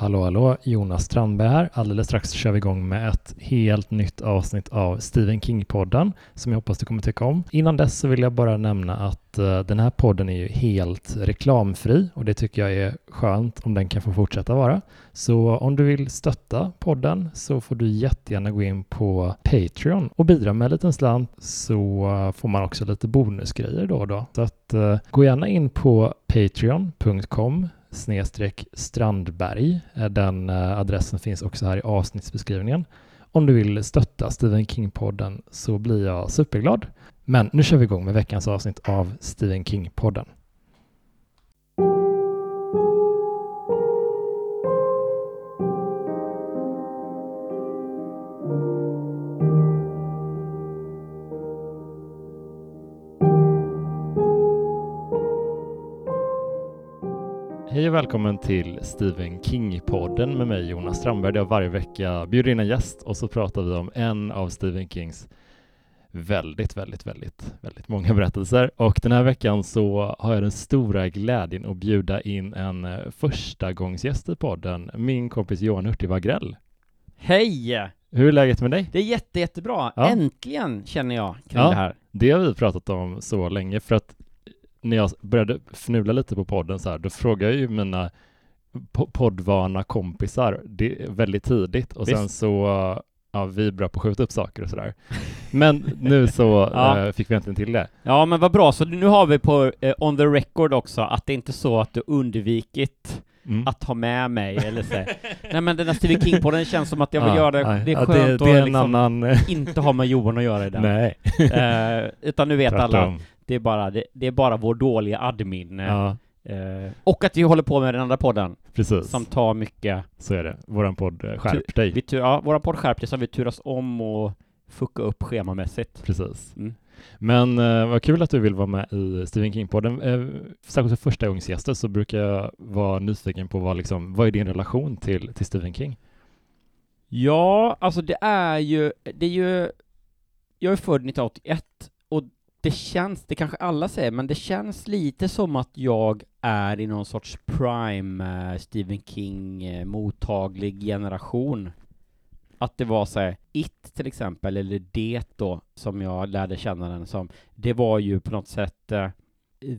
Hallå hallå, Jonas Strandberg här. Alldeles strax kör vi igång med ett helt nytt avsnitt av Stephen King-podden som jag hoppas du kommer tycka om. Innan dess så vill jag bara nämna att eh, den här podden är ju helt reklamfri och det tycker jag är skönt om den kan få fortsätta vara. Så om du vill stötta podden så får du jättegärna gå in på Patreon och bidra med en liten slant så får man också lite bonusgrejer då och då. Så att eh, gå gärna in på patreon.com snedstreck Strandberg. Eh, den eh, adressen finns också här i avsnittsbeskrivningen. Om du vill stötta Stephen King-podden så blir jag superglad. Men nu kör vi igång med veckans avsnitt av Stephen King-podden. Och välkommen till Stephen King-podden med mig Jonas Strandberg där jag varje vecka bjuder in en gäst och så pratar vi om en av Stephen Kings väldigt, väldigt, väldigt, väldigt många berättelser. Och den här veckan så har jag den stora glädjen att bjuda in en eh, första gångsgäst i podden, min kompis Johan Hurtig Wagrell. Hej! Hur är läget med dig? Det är jätte, jättebra. Ja. Äntligen känner jag kring Ja. det här. Det har vi pratat om så länge för att när jag började fnula lite på podden så här, då frågade jag ju mina po- poddvana kompisar det väldigt tidigt och sen Visst. så ja, vi är bra på att skjuta upp saker och sådär. Men nu så Ja. eh, fick vi äntligen till det. Ja, men vad bra. Så nu har vi på eh, on the record också att det inte är så att du undvikit Mm. att ha med mig eller så. Nej men den här Stephen king på den känns som att jag vill Ja, göra det. Det är Ja, skönt det, det är att liksom annan... inte ha med Johan att göra i den. Nej, Eh, utan nu vet alla, tvärtom. Det är bara, det, det är bara vår dåliga admin. eh, Ja, eh, och att vi håller på med den andra podden precis. som tar mycket Så är det. Våran podd eh, Skärp dig. Vi ja, våra podd skärpte så har vi turas om och fucka upp schemamässigt. Precis. Mm. Men eh, vad kul att du vill vara med i Stephen King-podden. Eh, särskilt för första gångsgäster så brukar jag vara nyfiken på vad, liksom, vad är din relation till, till Stephen King? Ja, alltså det är ju, det är ju, jag är född 1981 och det känns, det kanske alla säger, men det känns lite som att jag är i någon sorts prime eh, Stephen King eh, mottaglig generation. Att det var så här, It till exempel, eller Det då, som jag lärde känna den som, det var ju på något sätt eh,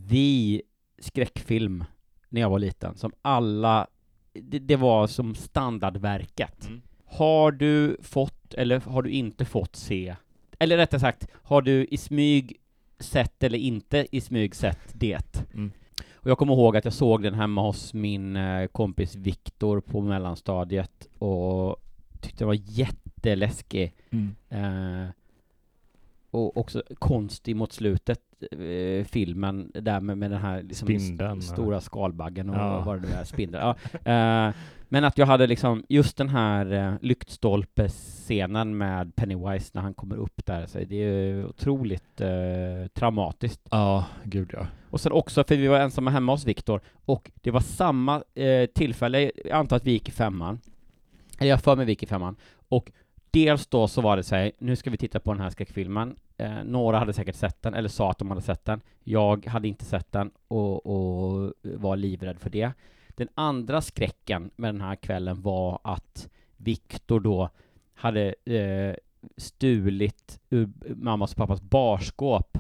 the skräckfilm när jag var liten, som alla, det, det var som standardverket. Har du fått, eller har du inte fått se, eller rättare sagt, har du i smyg sett eller inte i smyg sett det? Mm. Och jag kommer ihåg att jag såg den hemma hos min eh, kompis Viktor på mellanstadiet och tyckte den var jätteläskig. Mm. Eh, och också konstig mot slutet, eh, filmen, där med, med den här liksom Spindeln, st- stora skalbaggen och Ja. vad det nu är, spindeln. Ja. Eh, men att jag hade liksom just den här eh, lyktstolpescenen med Pennywise när han kommer upp där, så det är otroligt eh, traumatiskt. Ja, gud ja. Och sen också, för vi var ensamma hemma hos Viktor, och det var samma eh, tillfälle, jag antar att vi gick i femman, eller jag för mig vi gick i femman, och dels då så var det så här, nu ska vi titta på den här skräckfilmen, eh, några hade säkert sett den, eller sa att de hade sett den, jag hade inte sett den och, och var livrädd för det. Den andra skräcken med den här kvällen var att Viktor då hade eh, stulit ur mammas och pappas barskåp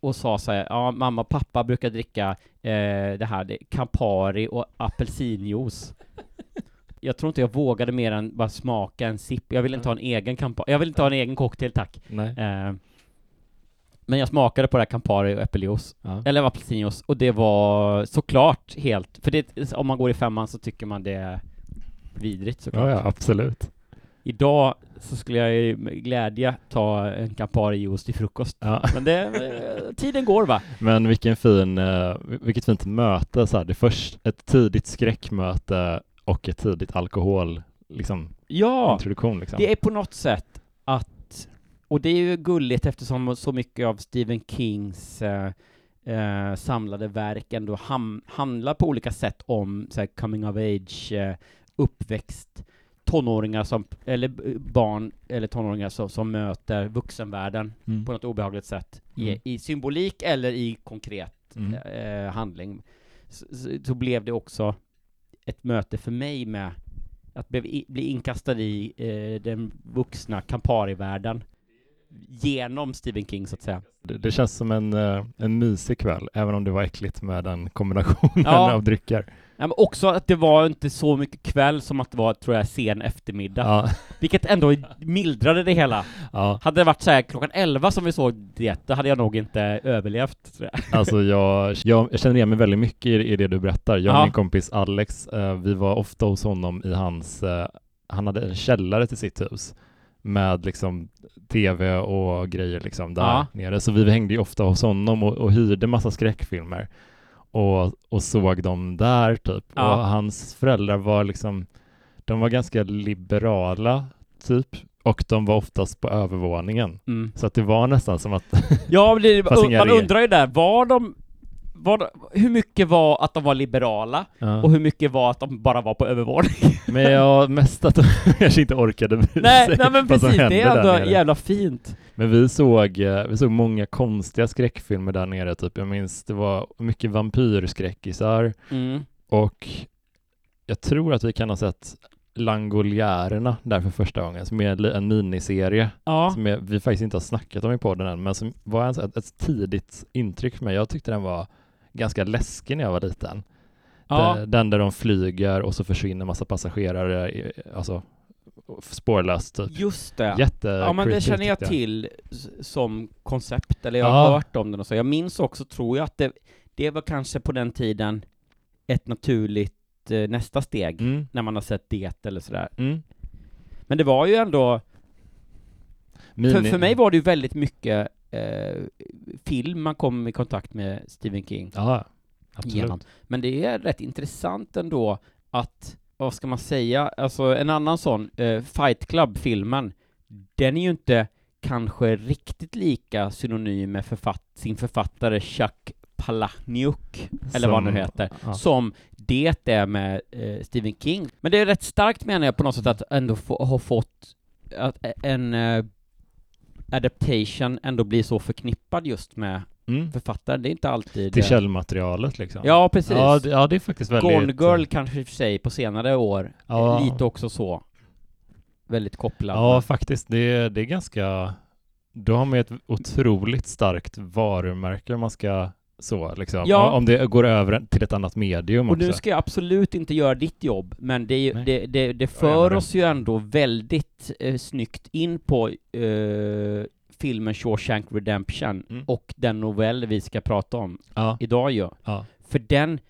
och sa så här, ja mamma och pappa brukar dricka eh, det här, det, Campari och apelsinjuice. Jag tror inte jag vågade mer än bara smaka en sipp. Jag vill inte ha en egen Campari, jag vill inte ha en egen cocktail tack. Eh, men jag smakade på det här Campari och äppeljuice, Ja. eller apelsinjuice, och det var såklart helt, för det, om man går i femman så tycker man det är vidrigt såklart. Ja, ja, absolut. Idag så skulle jag ju med glädje ta en Campari juice till frukost. Ja. Men det, eh, tiden går va? Men vilken fin, eh, vilket fint möte så här. Det först ett tidigt skräckmöte och ett tidigt alkohol, liksom, Ja, introduktion liksom. det är på något sätt att, och det är ju gulligt eftersom så mycket av Stephen Kings eh, eh, samlade verk ändå ham- handlar på olika sätt om så här, coming of age, eh, uppväxt, tonåringar som, eller barn eller tonåringar som, som möter vuxenvärlden Mm. på något obehagligt sätt i, Mm. i symbolik eller i konkret Mm. eh, handling så, så- så blev det också ett möte för mig med att bli, bli inkastad i eh, den vuxna Campari-världen genom Stephen King så att säga. Det, det känns som en, eh, en mysig kväll, även om det var äckligt med den kombinationen Ja. av drycker. Ja, men också att det var inte så mycket kväll som att det var, tror jag, sen eftermiddag. Ja, Vilket ändå mildrade det hela. ja. Hade det varit så här klockan 11 som vi såg det, då hade jag nog inte överlevt, tror jag. Alltså jag, jag, känner igen mig väldigt mycket i, i det du berättar. Jag och Ja. min kompis Alex, eh, vi var ofta hos honom i hans, eh, han hade en källare till sitt hus med liksom tv och grejer liksom där Ja. nere. Så vi hängde ju ofta hos honom och, och hyrde massa skräckfilmer och, och såg dem där typ. Ja. Och hans föräldrar var liksom, de var ganska liberala typ och de var oftast på övervåningen. Mm. Så att det var nästan som att Ja, det, man undrar ju där, var de, var de, hur mycket var att de var liberala Ja. och hur mycket var att de bara var på övervåning? Men jag mest att de kanske inte orkade bry nej, sig nej men vad precis, det är ändå jävla fint. Men vi såg, eh, vi såg många konstiga skräckfilmer där nere, typ. Jag minns det var mycket vampyrskräckisar Mm. och jag tror att vi kan ha sett Langoljärerna där för första gången, som är en miniserie Ja. som är, vi faktiskt inte har snackat om i podden än, men som var en, ett, ett tidigt intryck för mig. Jag tyckte den var ganska läskig när jag var liten. ja. Den, där de flyger och så försvinner massa passagerare, alltså spårlöst typ. Just det. Jätte Ja men det creepy, känner jag tyckte till som koncept, eller jag har Ja. hört om den och så. Jag minns också, tror jag, att det, det var kanske på den tiden ett naturligt eh, nästa steg, Mm, när man har sett det eller sådär. mm. Men det var ju ändå, för, Mini- för mig var det ju väldigt mycket film man kom i kontakt med Stephen King Ja, absolut. genom. Men det är rätt intressant ändå att, vad ska man säga, alltså en annan sån, eh, Fight Club-filmen, den är ju inte kanske riktigt lika synonym med författ sin författare Chuck Palahniuk, eller vad han nu Som- heter, ja. som det är med eh, Stephen King. Men det är rätt starkt menar jag på något sätt att ändå få, ha fått att en eh, adaptation ändå blir så förknippad just med Mm. författaren. Det är inte alltid... Till eh, källmaterialet liksom. Ja, precis. Ja, det, ja, det är faktiskt väldigt... Gone Girl kanske i och för sig på senare år, Ja. eh, lite också så. Väldigt kopplad. Ja, faktiskt. Det, är- det är ganska... Då har man ju ett otroligt starkt varumärke man ska så liksom. Ja. Om det går över till ett annat medium och också. nu ska jag absolut inte göra ditt jobb, men det, ju- det, det, det för oss ju ändå väldigt eh, snyggt in på eh, filmen Shawshank Redemption Mm. och den novell vi ska prata om Ja, idag ju. ja. För den,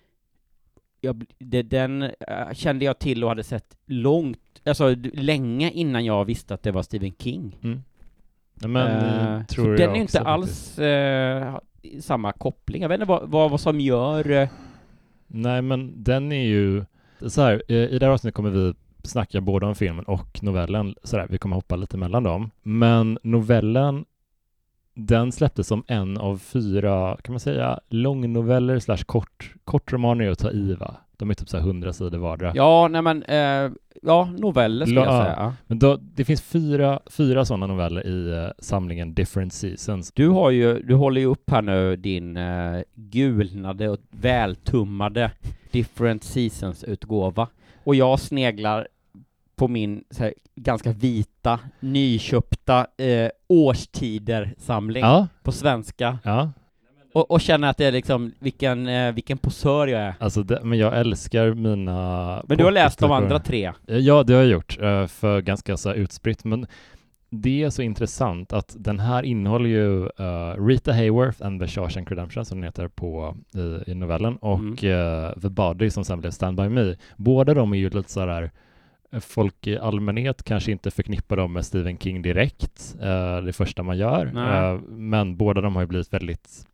jag, den eh, kände jag till och hade sett långt, alltså länge innan jag visste att det var Stephen King. Mm. Men jag den är inte alls eh, samma koppling. Jag vet inte vad, vad, vad som gör... Eh, Nej, men den är ju... Så här, i det här avsnittet kommer vi snacka både om filmen och novellen. Så där, vi kommer hoppa lite mellan dem. Men novellen, den släpptes som en av fyra, kan man säga, långnoveller slash kort, kortromaner är att ta i va? De är typ så här hundra sidor vardera. ja, nej men, eh, ja, noveller skulle jag säga. Men då, det finns fyra, fyra sådana noveller i eh, samlingen Different Seasons. Du har ju, du håller ju upp här nu din eh, gulnade och vältummade Different Seasons-utgåva. Och jag sneglar på min här, ganska vita, nyköpta eh, årstider-samling Ja, på svenska. ja. Och, och känner att det är liksom, vilken, eh, vilken posör jag är. Alltså, det, men jag älskar mina... Men du har läst de andra tre? Ja, det har jag gjort, eh, för ganska så utspritt, men det är så intressant att den här innehåller ju eh, Rita Hayworth and the Shawshank Redemption, som den heter på, i, i novellen, och Mm. eh, The Body, som sen blev Stand By Me. Båda de är ju lite så här eh, Folk i allmänhet kanske inte förknippar dem med Stephen King direkt, eh, det första man gör, eh, men båda de har ju blivit väldigt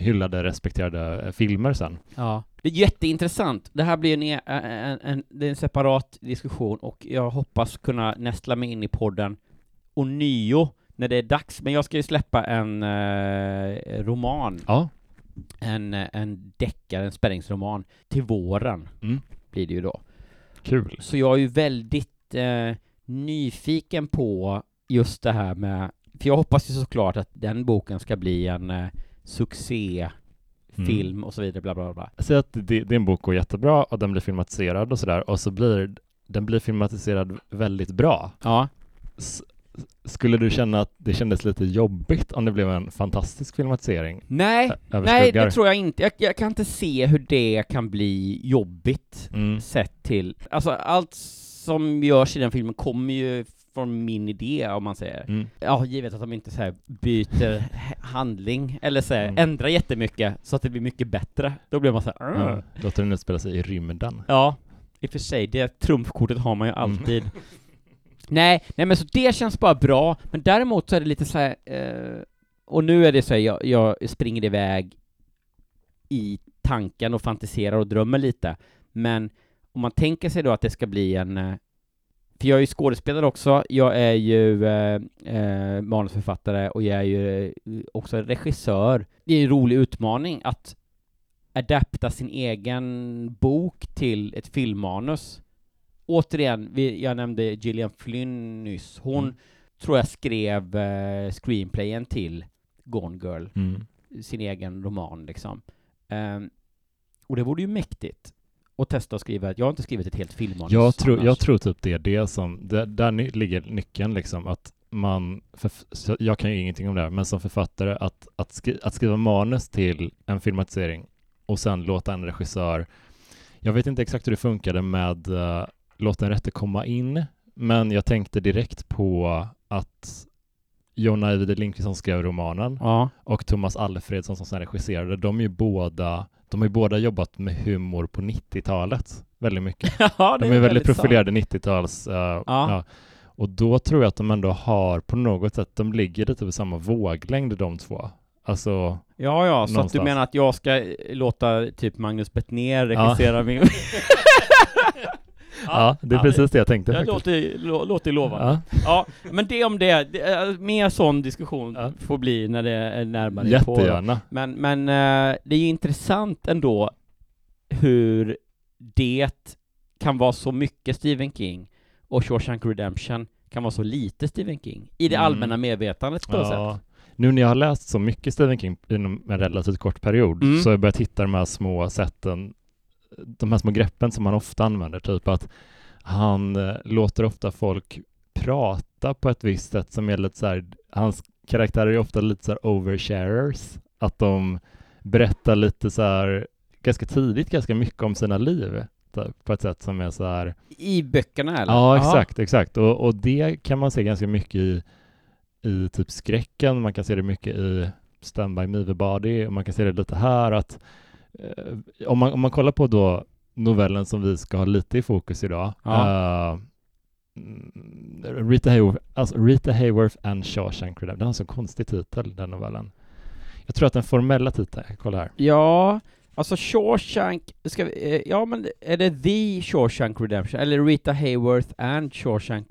hyllade, respekterade filmer sen. Ja. Det är jätteintressant. Det här blir en, e- en, en, en separat diskussion och jag hoppas kunna nästla mig in i podden och nio när det är dags. Men jag ska ju släppa en eh, roman, Ja. en, en deckare, en spänningsroman, till våren Mm. blir det ju då. Kul. Så jag är ju väldigt eh, nyfiken på just det här med, för jag hoppas ju såklart att den boken ska bli en eh, succé Mm. och så vidare, bla bla bla. Säg att det, en bok och jättebra och den blir filmatiserad och sådär och så blir den blir filmatiserad väldigt bra. Ja. S- skulle du känna att det kändes lite jobbigt om det blev en fantastisk filmatisering? Nej, nej det tror jag inte. Jag, jag kan inte se hur det kan bli jobbigt Mm. sett till, alltså allt som görs i den filmen kommer ju från min idé om man säger. Mm. Ja, givet att de inte så byter handling, eller så här, Mm. ändrar jättemycket så att det blir mycket bättre. Då blir man så här, Ja. Låter den utspela sig i rymden? Ja, i och för sig, det trumfkortet har man ju Mm. alltid. nej, nej men så det känns bara bra, men däremot så är det lite så här, eh, och nu är det så här, jag, jag springer iväg i tanken och fantiserar och drömmer lite, men om man tänker sig då att det ska bli en eh, för jag är ju skådespelare också, jag är ju eh, eh, manusförfattare och jag är ju eh, också regissör. Det är en rolig utmaning att adapta sin egen bok till ett filmmanus. Återigen, vi, jag nämnde Gillian Flynn nyss. Hon Mm. tror jag skrev eh, screenplayen till Gone Girl, Mm. sin egen roman liksom. Ehm, och det vore ju mäktigt att testa att skriva, jag har inte skrivit ett helt filmmanus Jag, tror, jag tror typ det är det som, där ny, ligger nyckeln liksom, att man, för, jag kan ju ingenting om det här, men som författare att, att, skri, att skriva manus till en filmatisering och sen låta en regissör, jag vet inte exakt hur det funkade med uh, låta en rätte komma in, men jag tänkte direkt på att Jonna Ajvide Lindqvist som skrev romanen Ja. och Thomas Alfredsson som sen regisserade, de är ju båda, de har ju båda jobbat med humor på 90-talet väldigt mycket. ja, De är, väldigt profilerade 90-tals, uh, ja. Och då tror jag att de ändå har på något sätt, de ligger lite på samma våglängd de två. Alltså, Ja, ja, så att du Någonstans. menar att jag ska eh, låta typ Magnus Bettner regissera min... ja, det är ja, precis det jag tänkte Det faktiskt. låter, lå, låter lovande. Ja, Ja, men det om det, det är, mer sån diskussion Ja. får bli när det är närmare på. jättegärna. Men, men eh, det är ju intressant ändå hur det kan vara så mycket Stephen King och Shawshank Redemption kan vara så lite Stephen King i det Mm. allmänna medvetandet på något sätt. Ja. Nu när jag har läst så mycket Stephen King inom en relativt kort period Mm. så har jag börjat hitta de här små sätten, de här små greppen som man ofta använder, typ att han eh, låter ofta folk prata på ett visst sätt som är lite så här, hans karaktärer är ofta lite så här oversharers, att de berättar lite så här ganska tidigt ganska mycket om sina liv typ, på ett sätt som är så här I böckerna eller? Ja, exakt, exakt. Och, och det kan man se ganska mycket i, i typ skräcken, man kan se det mycket i Stand By Me The Body, och man kan se det lite här att om, man, om man kollar på då novellen som vi ska ha lite i fokus idag, Ja. eh, mm, Rita, Hayworth, alltså Rita Hayworth and Shawshank Redemption, den har en så konstig titel, den novellen. Jag tror att den formella titeln, kolla här. Ja, alltså Shawshank, ska vi, eh, ja men är det The Shawshank Redemption, eller Rita Hayworth and Shawshank?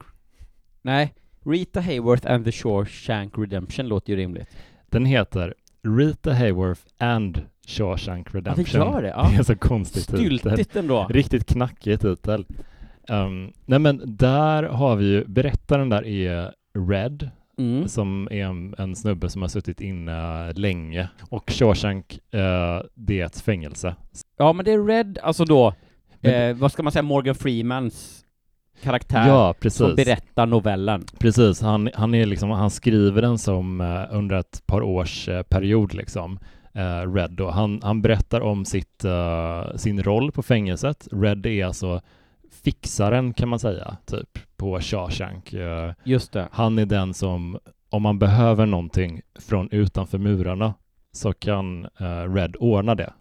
Nej, Rita Hayworth and the Shawshank Redemption låter ju rimligt. Den heter Rita Hayworth and Shawshank Ja, det Redemption. gör det, ja. Det är så konstig titel. Styltigt ändå. Riktigt knackig titel. Um, nej men där har vi ju, berättaren där är Red, Mm. som är en, en snubbe som har suttit inne länge. Och Shawshank, eh, det är ett fängelse. Ja, men det är Red, alltså då, Men- eh, vad ska man säga, Morgan Freemans karaktär Ja, som berättar novellen. Precis, han, han, är liksom, han skriver den som eh, under ett par års eh, period liksom. Eh, Red då. Han, han berättar om sitt, eh, sin roll på fängelset. Red är alltså fixaren kan man säga, typ, på Shawshank. Eh, Just det. han är den som, om man behöver någonting från utanför murarna, så kan Red ordna det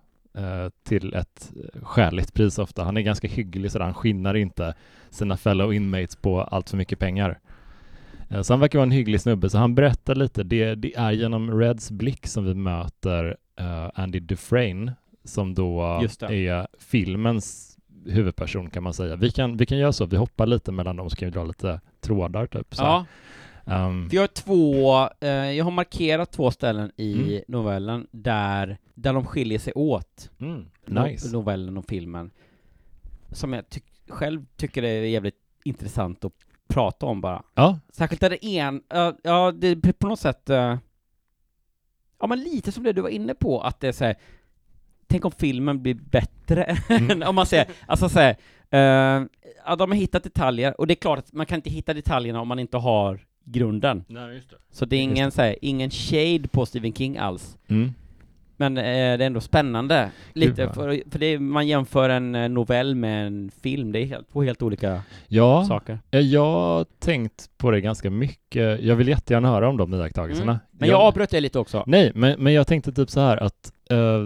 till ett skäligt pris ofta. Han är ganska hygglig sådär, han skinnar inte sina fellow inmates på allt för mycket pengar. Så han verkar vara en hygglig snubbe, så han berättar lite. Det, det är genom Reds blick som vi möter eh, Andy Dufresne, som då är filmens huvudperson kan man säga. Vi kan, vi kan göra så, vi hoppar lite mellan dem så kan vi dra lite trådar typ. Så. Ja, Ehm, för jag har två, eh, jag har markerat två ställen i Mm. novellen där, där de skiljer sig åt. mm, no- nice. novellen och filmen. Som jag ty- själv tycker är jävligt intressant att prata om bara. Ja, Särskilt där det en, ja, ja det på något sätt, eh, ja men lite som det du var inne på, att det är så här, tänk om filmen blir bättre, Mm. om man säger, alltså säger, uh, ja, de har hittat detaljer, och det är klart att man kan inte hitta detaljerna om man inte har grunden. Nej, just det. Så det är ingen, så här, ingen shade på Stephen King alls. Mm. Men eh, det är ändå spännande, lite, för, för det man jämför en eh, novell med en film, det är helt, två helt olika Ja, saker. eh, jag har tänkt på det ganska mycket. Jag vill jättegärna höra om de iakttagelserna. Mm. Men jag avbröt det lite också. Nej, men, men jag tänkte typ så här att eh,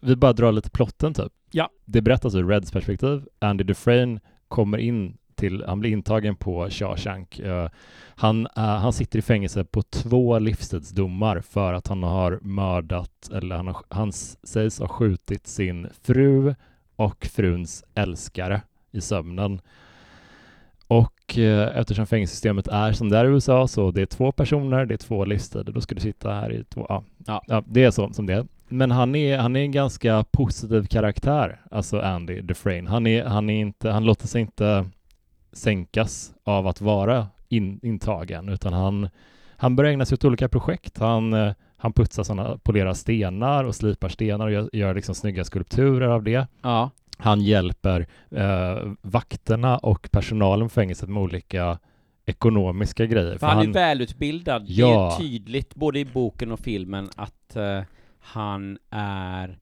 vi bara drar lite plotten typ. Ja. Det berättas ur Reds perspektiv. Andy Dufresne kommer in till, han blir intagen på Shawshank. Eh, han, eh, han sitter i fängelse på två livstidsdomar för att han har mördat, eller han, har, han sägs ha skjutit sin fru och fruns älskare i sömnen. Och eh, eftersom fängelsesystemet är som det är i USA så det är två personer, det är två livstider, då ska du sitta här i två, ja, Ja. ja det är så som det är. Men han är, han är en ganska positiv karaktär, alltså Andy Dufresne. Han, är, han, är inte, han låter sig inte sänkas av att vara in, intagen, utan han, han börjar ägna sig åt olika projekt. Han, eh, han putsar sådana, polerar stenar och slipar stenar och gör, gör liksom snygga skulpturer av det. Ja. Han hjälper eh, vakterna och personalen på fängelset med olika ekonomiska grejer. För han, är välutbildad, det Ja. är tydligt både i boken och filmen att eh, han är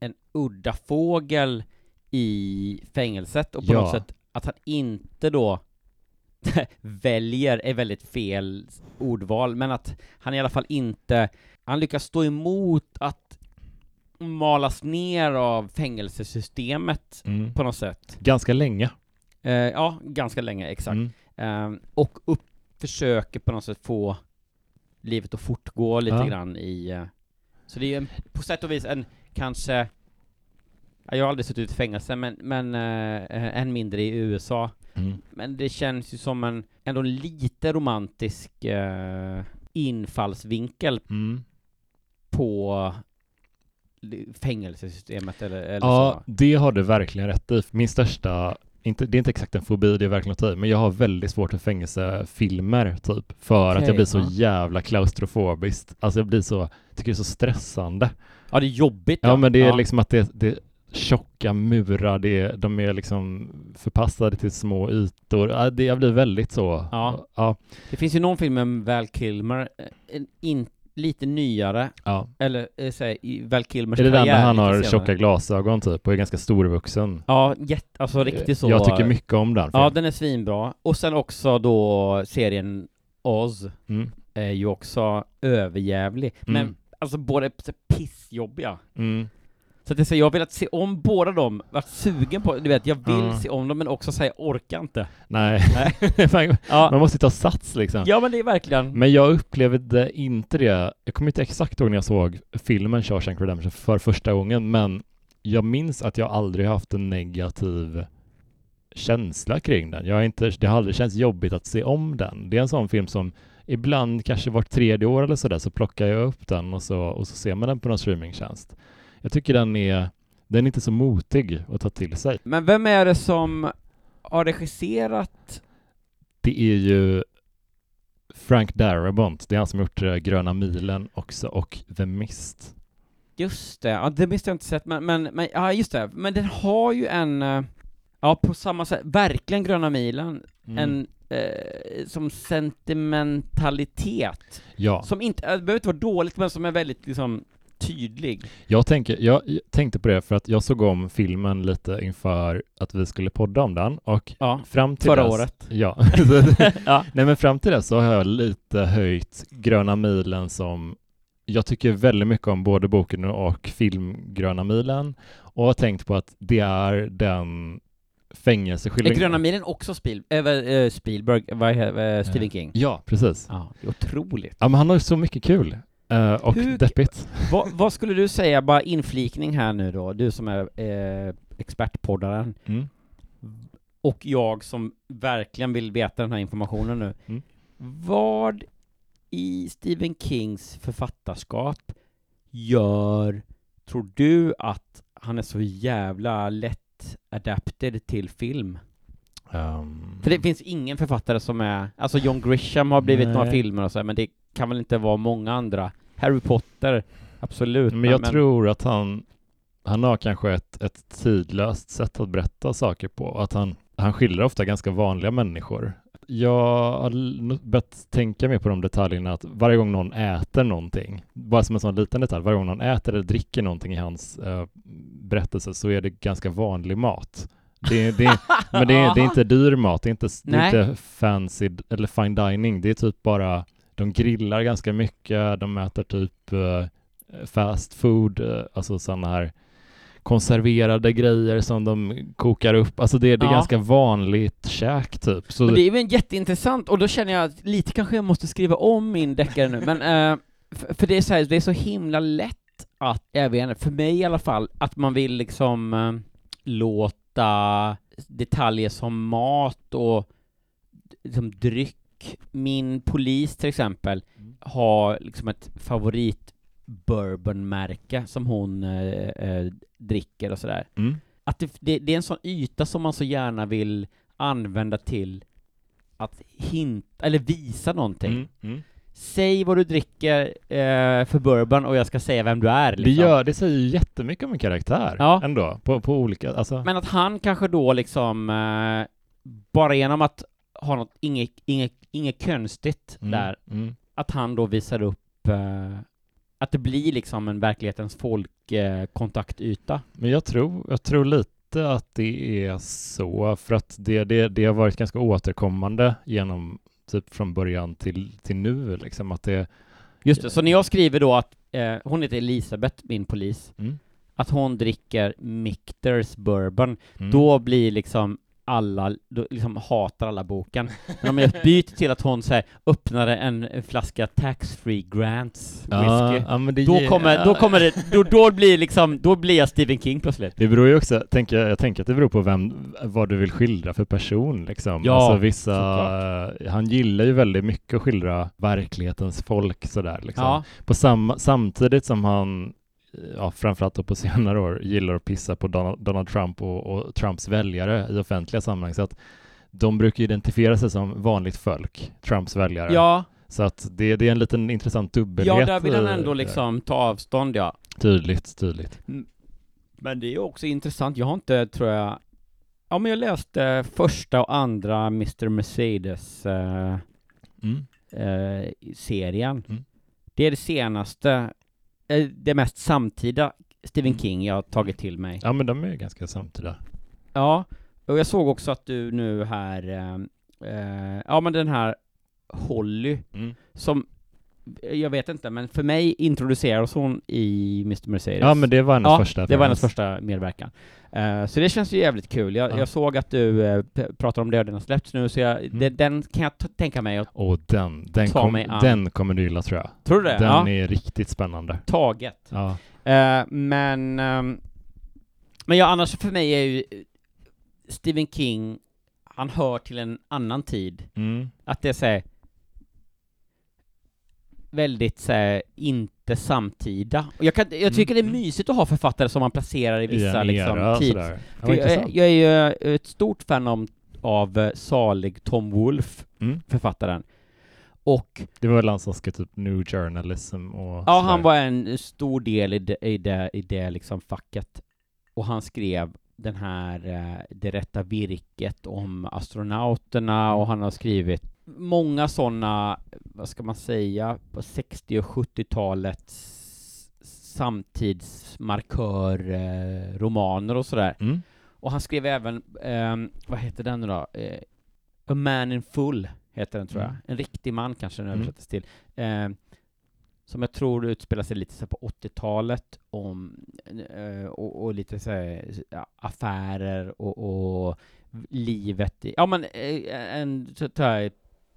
en udda fågel i fängelset och på Ja. något sätt att han inte då väljer är väldigt fel ordval, men att han i alla fall inte, han lyckas stå emot att malas ner av fängelsesystemet mm, på något sätt. ganska länge. Eh, ja, ganska länge, exakt. Mm. Ehm, och upp, försöker på något sätt få livet att fortgå lite Ja. grann i... eh, så det är ju en, på sätt och vis en, kanske... ja, Jag har aldrig suttit i fängelse, men, men uh, än mindre i USA. Mm. Men det känns ju som en, ändå lite romantisk eh, infallsvinkel Mm. på li- fängelsesystemet eller, eller Ja, så. det har du verkligen rätt i. Min största, inte, det är inte exakt en fobi, det är verkligen att i, men jag har väldigt svårt för fängelsefilmer typ. För att Okej, jag blir så ja. jävla klaustrofobiskt. Alltså jag blir så, tycker det är så stressande. Ja, det är jobbigt. Ja, men det är liksom att det, det tjocka murar, det de är liksom förpassade till små ytor. Ja, det, jag blir väldigt så. Ja. Ja. Det finns ju någon film med Val Kilmer, eh, in, lite nyare, ja. eller eh, säg, i Val Kilmers Är det den när han har senare. tjocka glasögon typ och är ganska storvuxen? Ja, jätte, alltså riktigt så. Jag tycker mycket om den. Ja, filmen. den är svinbra. Och sen också då serien Oz Mm. är ju också överjävlig. Men Mm. alltså båda så pissjobbiga. Mm. Så att jag, säger, jag har velat se om båda dem, varit sugen på, du vet, jag vill Ja. se om dem men också säga orkar inte. Nej, man Ja, måste ta sats liksom. ja men det är verkligen, Men jag upplevde inte det, jag kommer inte exakt ihåg när jag såg filmen Shawshank Redemption för första gången, men jag minns att jag aldrig haft en negativ känsla kring den. Jag har inte, det har aldrig känts jobbigt att se om den. Det är en sån film som ibland, kanske vart tredje år eller sådär, så plockar jag upp den och så, och så ser man den på någon streamingtjänst. Jag tycker den är, den är inte så motig att ta till sig. men vem är det som har regisserat Det är ju Frank Darabont, det är han som gjort eh, Gröna milen också och The Mist. Just det, ja, det visste jag inte sett, men, men, men, ja just det, men den har ju en, eh, ja på samma sätt, verkligen Gröna milen, Mm. en, eh, som sentimentalitet, Ja, som inte, eh, det behöver inte vara dåligt, men som är väldigt liksom tydlig. jag, tänker, jag tänkte på det för att jag såg om filmen lite inför att vi skulle podda om den och Ja, fram till förra dess, året. Ja. ja. Nej men fram till dess så har jag lite höjt Gröna milen som jag tycker väldigt mycket om både boken och film Gröna milen och har tänkt på att det är den Är fängelseskildringen. Gröna milen också Spiel, äh, Spielberg, äh, Stephen King? Ja, precis. Ja, det är otroligt. Ja men han har ju så mycket kul. Eh, och Hur- deppigt. vad, vad skulle du säga, bara inflikning här nu då, du som är eh, expertpoddaren, Mm. och jag som verkligen vill veta den här informationen nu. Mm. Vad i Stephen Kings författarskap gör, tror du, att han är så jävla lätt adapted till film? Ehm, För det finns ingen författare som är, alltså John Grisham har blivit några Nej. filmer och så, här, men det kan väl inte vara många andra. Harry Potter, absolut. men jag tror att han han har kanske ett, ett tidlöst sätt att berätta saker på. Att han, han skildrar ofta ganska vanliga människor. Jag har börjat tänka mer på de detaljerna att varje gång någon äter någonting, bara som en sån liten detalj, varje gång någon äter eller dricker någonting i hans eh, berättelse så är det ganska vanlig mat. Det, det, men det är, det är inte dyr mat, det är inte, det är inte fancy eller fine dining, det är typ bara, de grillar ganska mycket, de äter typ eh, fast food, eh, alltså sådana här konserverade grejer som de kokar upp. Alltså det, det är Ja. ganska vanligt käk typ. Så Och det är en jätteintressant, och då känner jag att lite kanske jag måste skriva om min deckare nu, men eh, för, för det är så här, det är så himla lätt att, jag vet inte, för mig i alla fall, att man vill liksom eh, låta detaljer som mat och liksom dryck, min polis till exempel, Mm. har liksom ett favorit bourbonmärke som hon eh, eh, dricker och sådär mm. att det, det, det är en sån yta som man så gärna vill använda till att hinta, eller visa någonting. Mm. Mm. Säg vad du dricker eh, för bourbon och jag ska säga vem du är. Det, Liksom. gör, det säger ju jättemycket om en karaktär Ja. ändå, på, på olika, alltså. Men att han kanske då liksom, eh, bara genom att ha något, inget, inget, inget konstigt Mm. där, Mm. att han då visar upp eh, att det blir liksom en verklighetens folk eh. Men jag tror, jag tror lite att det är så, för att det, det, det har varit ganska återkommande genom typ från början till, till nu, liksom att det... Just det, så när jag skriver då att, eh, hon heter Elisabeth, min polis, Mm. att hon dricker Michters bourbon, Mm. då blir liksom alla, då liksom hatar alla boken. Men om jag byter till att hon så här, öppnade en, en flaska tax-free Grants ja, whisky, ja, det då kommer, då kommer det, då, då blir liksom, då blir jag Stephen King plötsligt. Det beror ju också, tänker, jag tänker att det beror på vem, vad du vill skildra för person liksom. Ja, alltså vissa, såklart. han gillar ju väldigt mycket att skildra verklighetens folk sådär liksom. Ja, På samma, samtidigt som han, ja framförallt då på senare år, gillar att pissa på Donald, Donald Trump och, och Trumps väljare i offentliga sammanhang. Så att de brukar identifiera sig som vanligt folk, Trumps väljare. ja, Så att det, det är en liten intressant dubbelhet. ja, där vill han ändå där. liksom ta avstånd, ja. Tydligt, tydligt. Men det är också intressant, jag har inte, tror jag, ja men jag läste första och andra Mr. Mercedes eh, Mm. eh, serien. Mm. Det är det senaste, eh, det mest samtida Stephen Mm. King jag har tagit till mig. Ja men de är ju ganska samtida. Ja, och jag såg också att du nu här, eh, eh, ja men den här Holly, Mm. som, jag vet inte, men för mig introduceras hon i Mr. Mercedes. Ja men det var hennes ja, första det var hennes första medverkan. Eh, så det känns ju jävligt kul. Jag, Ja. jag såg att du uh, pratar om det och den har släppts nu, så jag, Mm. det, den kan jag tänka mig att, Och den, den, Ta kom, mig an. den kommer du gilla tror jag. tror du det? Den ja, är riktigt spännande. taget. Ja. Eh, men, ehm, men ja, annars för mig är ju Stephen King, han hör till en annan tid. Mm. Att det är så här, väldigt så här, inte samtida. Och jag, kan, jag tycker Mm. det är mysigt att ha författare som man placerar i I vissa en liksom, era tids... jag, jag är ju ett stort fan om, av eh, salig Tom Wolfe, Mm. författaren. Och Det var väl han som skrev typ New Journalism och ja, han var en stor del i det, i det, i det liksom facket. Och han skrev den här eh, Det rätta virket om astronauterna och han har skrivit många sådana, vad ska man säga, på 60 och 70-talets samtidsmarkör-romaner och sådär. Mm. Och han skrev även, ehm, vad heter den nu då? Eh, A Man in Full heter den tror jag. Mm. En riktig man kanske den Mm. översätts till. Ehm, som jag tror utspelar sig lite så på 80-talet om, eh, och, och lite så här, affärer och, och livet i, ja men eh, en, så tar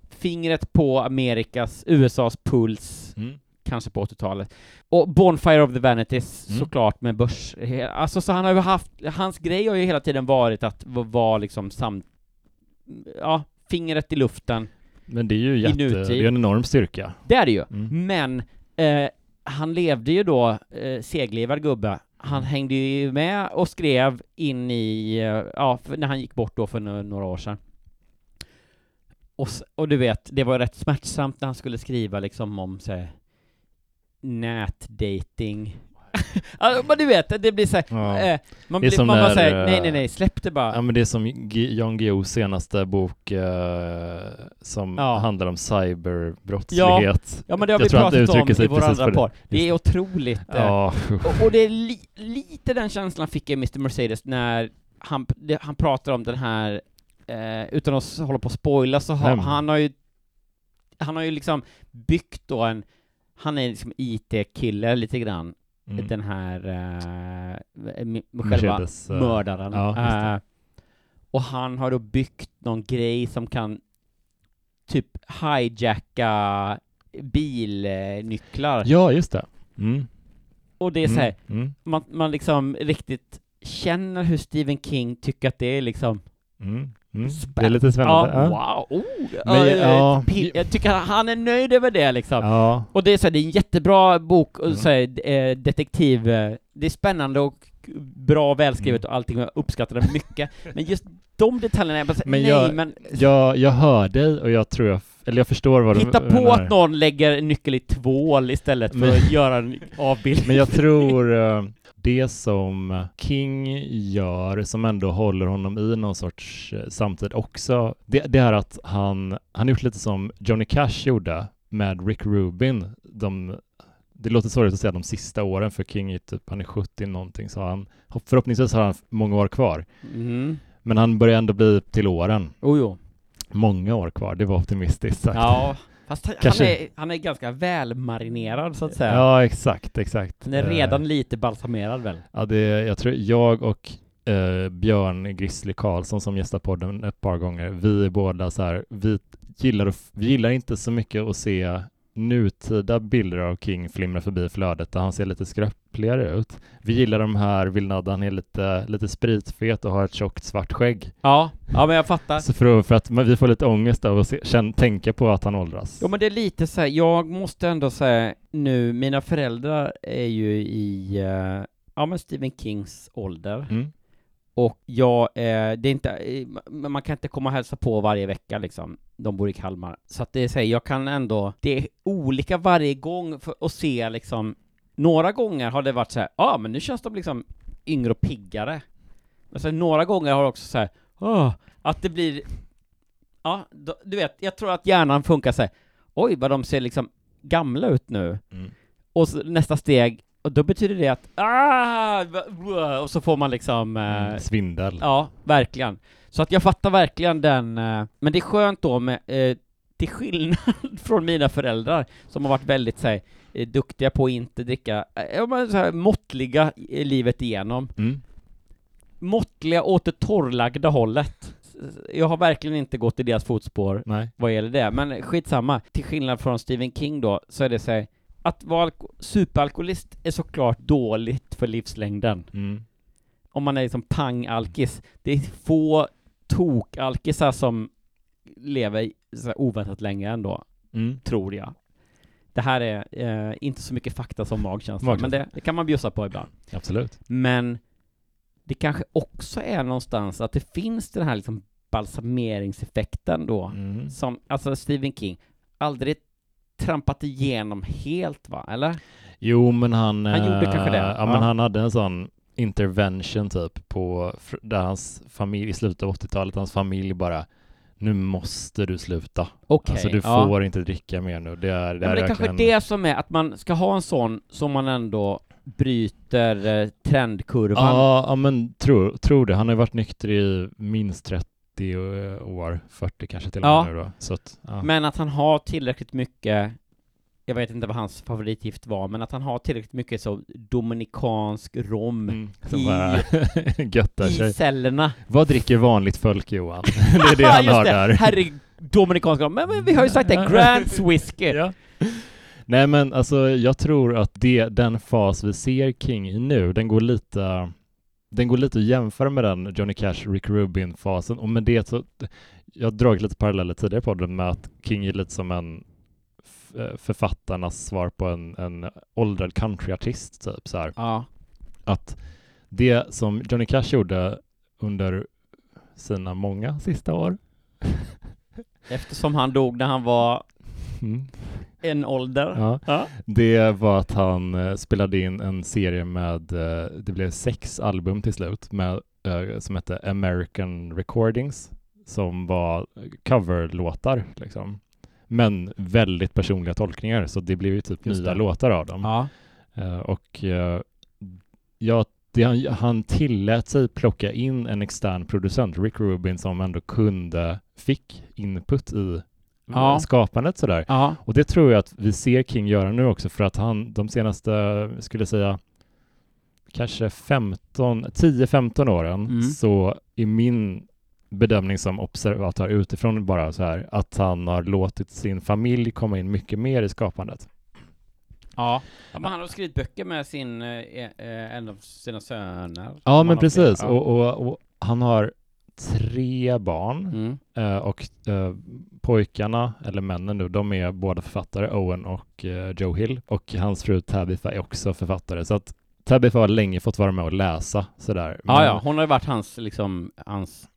fingret på Amerikas, USAs puls Mm. kanske på 80-talet. Och Bonfire of the Vanities, Mm. såklart med börs... Alltså så han har ju haft, hans grej har ju hela tiden varit att vara liksom sam... Ja, fingret i luften. Men det är ju jätte, det är en enorm styrka. Det är det ju. Mm. Men eh, han levde ju då, eh, seglivad gubbe. Han Mm. hängde ju med och skrev in i, eh, ja, när han gick bort då för några år sedan. Och, och du vet, det var rätt smärtsamt när han skulle skriva liksom om så här, nätdating. Ja, men du vet, det blir så här, Ja. eh, man, blir, man bara säger eh, nej nej nej, släpp det bara. Ja men det är som G- Jan Guillous senaste bok eh, som Ja. handlar om cyberbrottslighet. Ja men det har Jag vi pratat om i vår andra på det. podd. Det är otroligt. eh, Ja, Och, och det är li, lite den känslan fick jag i Mr. Mercedes när han, det, han pratar om den här, eh, utan att hålla på att spoila, så har Vem? han har ju, han har ju liksom byggt då en, han är liksom IT-kille lite grann, mm. den här, eh, själva eh, mördaren. ja. Eh, och han har då byggt någon grej som kan typ hijacka bilnycklar. Ja, just det. Mm. Och det är så här, Mm. Mm. man, man liksom riktigt känner hur Stephen King tycker att det är liksom Mm. Mm. Det är lite spännande. Ja, Ja. wow! Oh, Men, ja, jag tycker att han är nöjd över det liksom. Ja. Och det är så här, det är en jättebra bok, och Mm. så här, eh, detektiv, eh, det är spännande och bra välskrivet Mm. och allting, jag uppskattar det mycket. Men just de detaljerna, jag bara säger, Men nej jag- men Jag, jag hör dig och jag tror jag, eller jag förstår vad du hitta på menar. att någon lägger en nyckel i tvål istället för Men- att göra en avbildning. Men jag tror eh, det som King gör, som ändå håller honom i någon sorts eh, samtid också, det, det är att han, han gjort lite som Johnny Cash gjorde med Rick Rubin. De, det låter sorgligt att säga de sista åren för King är typ, han är 70 någonting, så han, förhoppningsvis har han många år kvar. Mm. Men han börjar ändå bli till åren. Oh, jo. Många år kvar, det var optimistiskt sagt. Ja, fast han, Kanske- han, är, han är ganska välmarinerad så att säga. Ja, exakt, exakt. Han är Eh, redan lite balsamerad väl? Ja, det, jag tror jag och eh, Björn Grizzly Karlsson som gästar podden ett par gånger, vi är båda så här, vi gillar, vi gillar inte så mycket att se nutida bilder av King flimra förbi flödet där han ser lite skröpligare ut. Vi gillar de här bilderna där han är lite, lite spritfet och har ett tjockt svart skägg. Ja, ja men jag fattar. Så för, för att men vi får lite ångest av att se, känn, tänka på att han åldras. Jo men det är lite så här, jag måste ändå säga nu, mina föräldrar är ju i, eh, ja men Stephen Kings ålder. Mm. Och jag, eh, det är inte, ma- man kan inte komma och hälsa på varje vecka liksom. De bor i Kalmar. Så att det är så här, jag kan ändå, det är olika varje gång för att se liksom, några gånger har det varit så här, ja ah, men nu känns de liksom yngre och piggare. Men sen några gånger har det också så här, "Åh", att det blir, ja, du vet, jag tror att hjärnan funkar så här, oj vad de ser liksom gamla ut nu. Mm. Och så nästa steg, och då betyder det att ah, och så får man liksom eh, Mm. Svindel. Ja, verkligen. Så att jag fattar verkligen den, eh, men det är skönt då med, eh, till skillnad från mina föräldrar, som har varit väldigt så här, eh, duktiga på att inte dricka, eh, så här, måttliga livet igenom. Mm. Måttliga åt det torrlagda hållet. Jag har verkligen inte gått i deras fotspår Nej. vad gäller det, men skitsamma. Till skillnad från Stephen King då, så är det så här, att vara alko- superalkoholist är såklart dåligt för livslängden Mm. om man är liksom pang-alkis. Det är få tok-alkisar som lever så oväntat länge ändå, Mm. tror jag. Det här är eh, inte så mycket fakta som Magkänsla. men det, det kan man bjussa på ibland. Absolut. Men det kanske också är någonstans att det finns den här liksom balsameringseffekten då, Mm. som, alltså Stephen King, aldrig trampat igenom helt va, eller? Jo, men han... Han gjorde eh, kanske det. Ja, Ja. men han hade en sån intervention typ på, där hans familj, i slutet av 80-talet, hans familj bara nu måste du sluta. Okej, Alltså du ja. får inte dricka mer nu. Det är, det Ja, är men det är kanske verkligen- det som är, att man ska ha en sån som man ändå bryter eh, trendkurvan. Ja, ja men tror, tror det. Han har ju varit nykter i minst 30 år, 40 kanske till och Ja. med nu då. Så att, ja. Men att han har tillräckligt mycket, jag vet inte vad hans favoritgift var, men att han har tillräckligt mycket så dominikansk rom Mm, i- i cellerna. Vad dricker vanligt folk Johan? det är det han har det. där. Herre, dominikansk rom. Men, men vi har ju sagt det, Grants whisky. Ja. Nej men alltså jag tror att det, den fas vi ser King i nu, den går lite den går lite att jämföra med den Johnny Cash, Rick Rubin-fasen och med det så jag har dragit lite paralleller tidigare på den med att King är lite som en eh, författarnas svar på en, en åldrad countryartist typ så här. Ja. Att det som Johnny Cash gjorde under sina många sista år Eftersom han dog när han var mm, En ålder. Ja. Ja. Det var att han eh, spelade in en serie med, eh, det blev sex album till slut, med, eh, som hette American Recordings, som var coverlåtar liksom. Men väldigt personliga tolkningar, så det blev ju typ Just nya det. låtar av dem. Ja. Och eh, ja, det, han, han tillät sig plocka in en extern producent, Rick Rubin, som ändå kunde, fick input i Ja. eh, skapandet sådär. Ja. Och det tror jag att vi ser King göra nu också för att han de senaste, skulle säga, kanske 15, 10-15 åren Mm. så i min bedömning som observatör utifrån bara så här att han har låtit sin familj komma in mycket mer i skapandet. Ja. ja, men han har skrivit böcker med sin, eh, eh, en av sina söner. Ja, men precis. Och, och, och han har tre barn Mm. eh, och eh, pojkarna, eller männen nu, de är båda författare, Owen och eh, Joe Hill. Och hans fru Tabitha är också författare. Så att Tabitha har länge fått vara med och läsa sådär. Men- ja, hon har ju varit hans, liksom, hans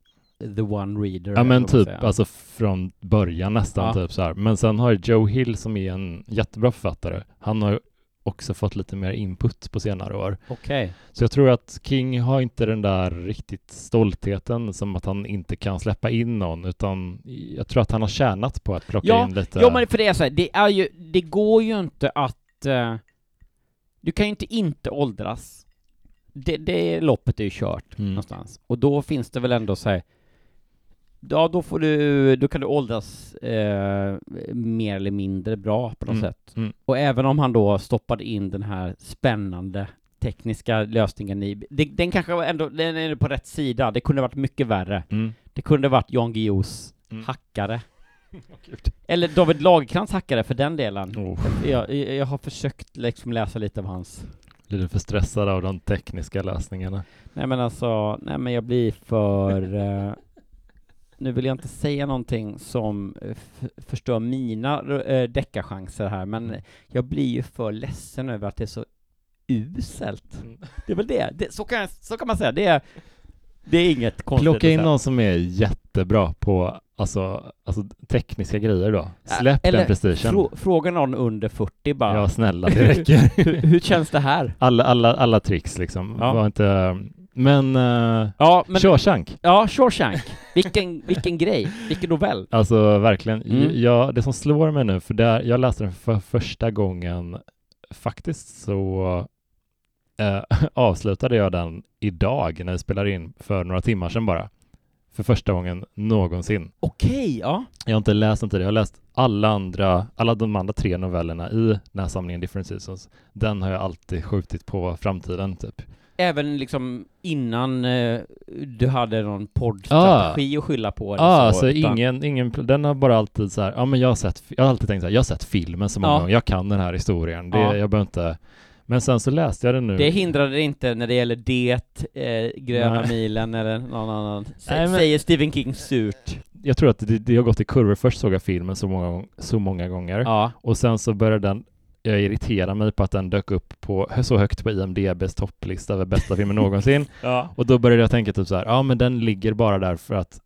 the one reader. Ja men typ, alltså från början nästan Ja. typ så här. Men sen har Joe Hill som är en jättebra författare, han har också fått lite mer input på senare år. Okej. Så jag tror att King har inte den där riktigt stoltheten som att han inte kan släppa in någon, utan jag tror att han har tjänat på att plocka Ja, in lite... Ja men för det är så här, det är ju, det går ju inte att, eh, du kan ju inte inte åldras. Det, det loppet är ju kört Mm. någonstans. Och då finns det väl ändå så här, ja då får du, då kan du åldras eh, mer eller mindre bra på något Mm, sätt. mm. Och även om han då stoppade in den här spännande tekniska lösningen i, det, den kanske var ändå, den är på rätt sida, det kunde varit mycket värre. Mm. Det kunde varit Jan Guillous Mm. hackare. Eller David Lagercrantz hackare för den delen. Oh, Jag, jag, jag har försökt liksom läsa lite av hans blir du för stressad av de tekniska lösningarna? Nej men alltså, nej men jag blir för eh, Nu vill jag inte säga någonting som eh, förstör mina eh, deckarchanser här men jag blir ju för ledsen över att det är så uselt. Det är väl det, det så, kan jag, så kan man säga, det är Det är inget konstigt Plocka in någon som är jättebra på alltså, alltså tekniska grejer då. Släpp Eller den prestigen. Frå, fråga någon under 40 bara Ja, snälla, det räcker. hur, hur känns det här? alla, alla, alla tricks liksom. Ja. Var inte... Men... Uh, Ja, men Shawshank. Ja, Shawshank. Vilken, vilken grej, vilken novell. Alltså verkligen. Mm. Ja, det som slår mig nu, för där, jag läste den för första gången faktiskt så eh, avslutade jag den idag när vi spelade in för några timmar sedan bara. För första gången någonsin. Okej, ja. Jag har inte läst den tidigare. Jag har läst alla andra, alla de andra tre novellerna i den här samlingen Different Seasons. Den har jag alltid skjutit på framtiden typ. Även liksom innan eh, du hade någon poddstrategi att skylla på Ja, så, alltså utan- ingen, ingen, den har bara alltid så här, ja men jag har sett, jag har alltid tänkt så här, jag har sett filmen så många Ja. gånger, jag kan den här historien, det, Ja. jag behöver inte, men sen så läste jag den nu. Det hindrade inte när det gäller det, eh, Gröna Nej. milen eller någon annan, Sä- Nej, men- säger Stephen King surt. Jag tror att det, det har gått i kurvor, först såg jag filmen så många, så många gånger, Ja, och sen så började den, jag irriterade mig på att den dök upp på, så högt på IMDBs topplista över bästa filmen någonsin, ja. och då började jag tänka typ så här, ja men den ligger bara där för att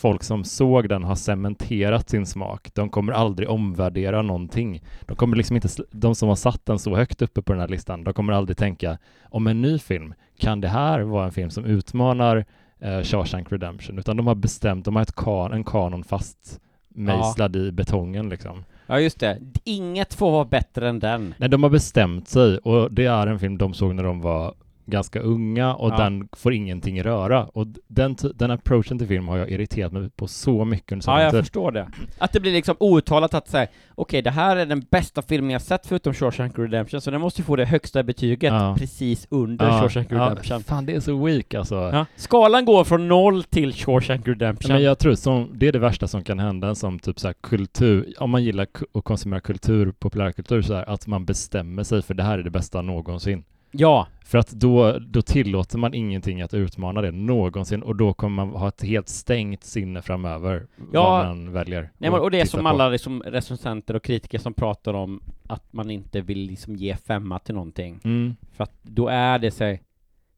folk som såg den har cementerat sin smak. De kommer aldrig omvärdera någonting. De kommer liksom inte, de som har satt den så högt uppe på den här listan, de kommer aldrig tänka om en ny film, kan det här vara en film som utmanar eh, Shawshank Redemption? Utan de har bestämt, de har ett kan, en kanon fast mejslad i betongen liksom ja, just det. Inget får vara bättre än den. Nej, de har bestämt sig och det är en film de såg när de var ganska unga och Ja. den får ingenting röra. Och den, den approachen till film har jag irriterat mig på så mycket under Ja, jag tid. förstår det. Att det blir liksom outtalat att säga, okej, det här är den bästa filmen jag sett förutom Shawshank Redemption, så den måste ju få det högsta betyget Ja. precis under Shawshank Redemption. fan det är så weak alltså. Ja. Skalan går från noll till Shawshank Redemption. Men jag tror som, det är det värsta som kan hända som typ så här kultur, om man gillar att konsumera kultur, populärkultur så här, att man bestämmer sig för det här är det bästa någonsin. Ja, För att då, då tillåter man ingenting att utmana det någonsin och då kommer man ha ett helt stängt sinne framöver Ja. vad man väljer. Nej, men, och det är som på. alla liksom, recensenter och kritiker som pratar om att man inte vill liksom ge femma till någonting. Mm. För att då är det så,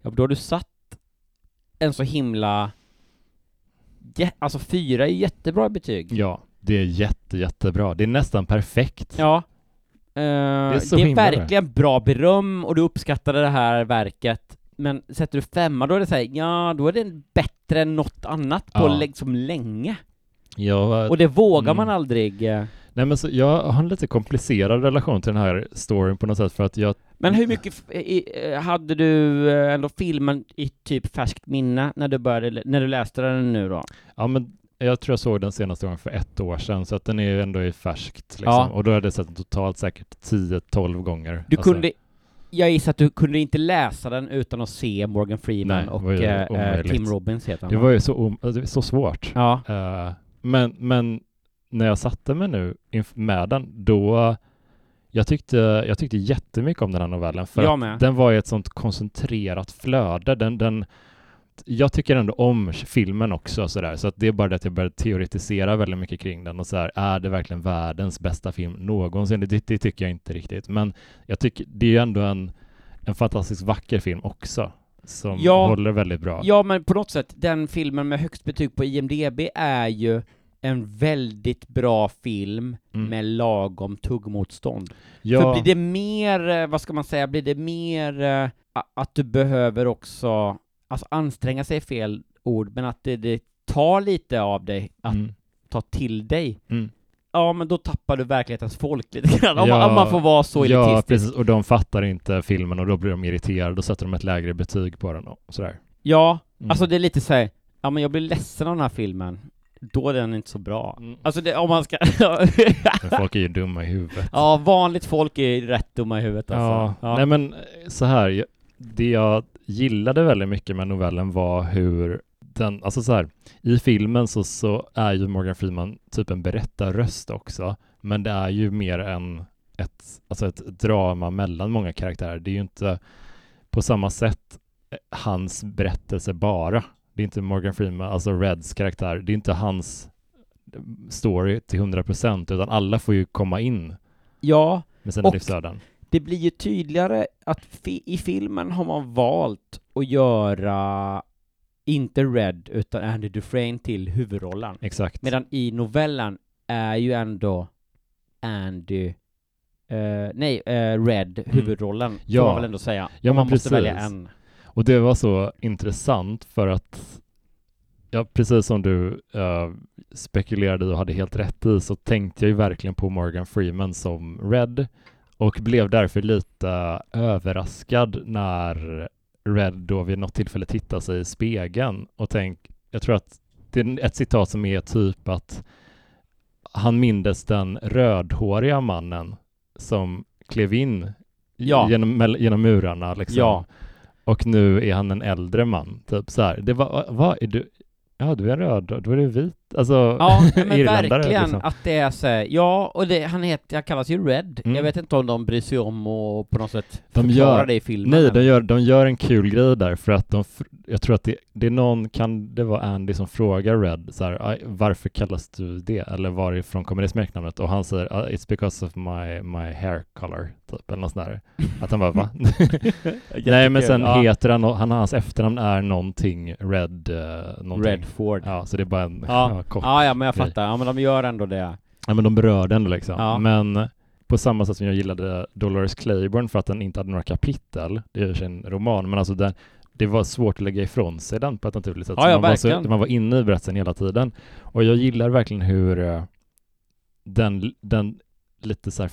ja då har du satt en så himla, jä- alltså fyra är jättebra betyg. Ja, Det är jätte, jättebra. Det är nästan perfekt. Ja. Eh, det är, det är verkligen bra beröm och du uppskattade det här verket. Men sätter du femma då är det så här, ja då är det bättre än något annat på Ja. liksom länge. Jag, Och det vågar man Mm. aldrig. eh. nej men så, jag har en lite komplicerad relation till den här storyn på något sätt för att jag Men hur mycket i, eh, hade du ändå filmen i typ färskt minne när du började, när du läste den nu då? Ja men jag tror jag såg den senaste gången för ett år sedan så att den är ju ändå i färskt liksom. Ja. Och då hade jag sett den totalt säkert 10-12 gånger. Du Alltså, kunde, jag gissar att du kunde inte läsa den utan att se Morgan Freeman Nej, och omöjligt. Tim Robbins heter han Det va? var ju så, alltså, så svårt. Ja, Eh, men, men när jag satte mig nu med den, då jag tyckte, jag tyckte jättemycket om den här novellen för den var i ett sånt koncentrerat flöde. Den, den, jag tycker ändå om filmen också sådär, så att det är bara det att jag började teoretisera väldigt mycket kring den och så här, är det verkligen världens bästa film någonsin? Det, det tycker jag inte riktigt, men jag tycker det är ju ändå en, en fantastiskt vacker film också, som Ja. håller väldigt bra. ja men på något sätt, den filmen med högst betyg på IMDB är ju en väldigt bra film Mm. med lagom tuggmotstånd. ja, För blir det mer, eh, vad ska man säga, blir det mer eh, att du behöver också, alltså anstränga sig är fel ord, men att det, det tar lite av dig att mm, ta till dig. mm. Ja, men då tappar du verklighetens folk lite grann, om, Ja, man, om man får vara så Ja, elitistisk. precis. Och de fattar inte filmen och då blir de irriterade. Då sätter de ett lägre betyg på den och sådär. Ja, Mm. alltså det är lite såhär, ja men jag blir ledsen av den här filmen, då är den inte så bra. Mm. Alltså det, om man ska... Men folk är ju dumma i huvudet. ja, vanligt folk är rätt dumma i huvudet alltså. Ja, nej men så här, det jag gillade väldigt mycket med novellen var hur den, alltså så här, i filmen så, så är ju Morgan Freeman typ en berättarröst också, men det är ju mer än ett, alltså ett drama mellan många karaktärer. Det är ju inte på samma sätt eh, hans berättelse bara. Det är inte Morgan Freeman, alltså Reds karaktär, det är inte hans eh, story till 100% utan alla får ju komma in ja, med sina Och- livsöden. Det blir ju tydligare att fi- i filmen har man valt att göra inte Red utan Andy Dufresne till huvudrollen. Exakt. Medan i novellen är ju ändå Andy eh, nej, eh, Red huvudrollen, Ja. får man väl ändå säga. Ja, man måste välja precis. en. Och det var så intressant för att, ja, precis som du eh, spekulerade och hade helt rätt i, så tänkte jag ju verkligen på Morgan Freeman som Red och blev därför lite överraskad när Red då vid något tillfälle tittade sig i spegeln och tänk, jag tror att det är ett citat som är typ att han mindes den rödhåriga mannen som klev in Ja. genom, genom murarna liksom. Ja. Och nu är han en äldre man, typ så här. Det var, vad är du? Ja, du är röd, då är du vit. Alltså, Ja, men verkligen liksom. att det är så här, ja, och det, han heter, han kallas ju Red. Mm. Jag vet inte om de bryr sig om och på något sätt De gör- det i filmen. Nej, de gör, de gör en kul grej där för att de, jag tror att det, det är någon, kan det vara Andy som frågar Red så här, "Aj, varför kallas du det? Eller varifrån kommer det smeknamnet? Och han säger, "Ah, it's because of my, my hair color, typ, eller något sånt där. Att han bara, va? Nej, men sen ja. heter han, han, hans efternamn är någonting Red, uh, någonting. Redford. Ja, så det är bara en Ja. Ja, kort Ja, ja, men jag grej. fattar. Ja, men de gör ändå det. Ja, men de berörde ändå liksom. Ja. Men på samma sätt som jag gillade Dolores Claiborne för att den inte hade några kapitel, det är ju en roman, men alltså den, det var svårt att lägga ifrån sig den på ett naturligt sätt. Ja, Så ja, man, var verkligen. så, man var inne i berättelsen hela tiden. Och jag gillar verkligen hur eh, den, den lite så här,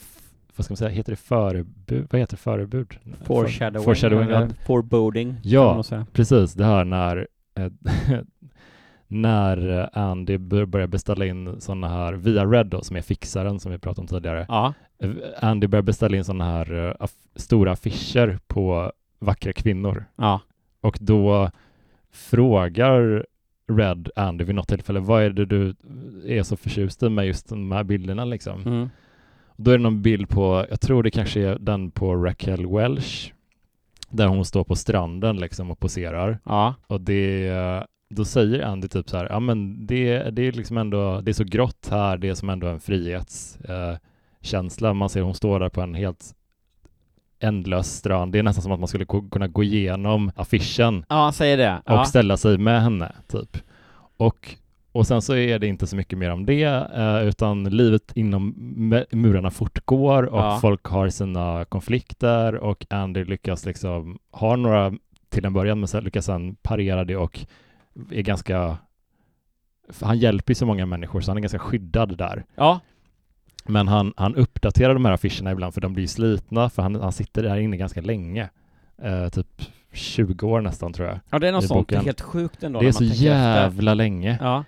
vad ska man säga, heter det förebud? Vad heter? Förebud? Foreshadowing. Foreshadowing. Foreboding. Ja. Precis, det här när eh, när Andy bör- börjar beställa in sådana här, via Red då, som är fixaren som vi pratade om tidigare. Ja. Eh, Andy börjar beställa in sådana här eh, aff- stora affischer på vackra kvinnor. Ja. Och då frågar Red Andy vid något tillfälle, vad är det du är så förtjust i med just de här bilderna liksom? Mm. Då är det någon bild på, jag tror det kanske är den på Raquel Welch, där hon står på stranden liksom och poserar. Ja. Och det, då säger Andy typ så här, ja men det, det är liksom ändå, det är så grått här, det är som ändå en frihetskänsla. Eh, man ser hon står där på en helt ändlös strand. Det är nästan som att man skulle kunna gå igenom affischen Ja, säger det. och Ja. ställa sig med henne, typ. Och och sen så är det inte så mycket mer om det, eh, utan livet inom murarna fortgår och Ja. folk har sina konflikter och Andy lyckas liksom, har några till en början, men sen lyckas han parera det och är ganska, han hjälper ju så många människor så han är ganska skyddad där. Ja, Men han, han uppdaterar de här affischerna ibland för de blir slitna för han, han sitter där inne ganska länge. Eh, typ 20 år nästan tror jag. ja det är något sånt. Det är helt sjukt ändå det är så tänker efter. jävla länge. Ja.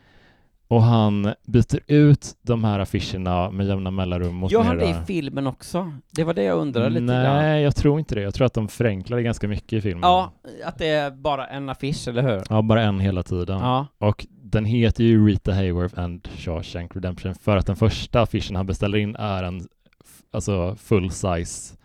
Och han byter ut de här affischerna med jämna mellanrum mot Gör han det i filmen också? Det var det jag undrade lite grann. Nej, jag tror inte det. Jag tror att de förenklar det ganska mycket i filmen. Ja, att det är bara en affisch, eller hur? Ja, bara en hela tiden. Ja. Och den heter ju Rita Hayworth and Shawshank Redemption för att den första affischen han beställer in är en alltså full size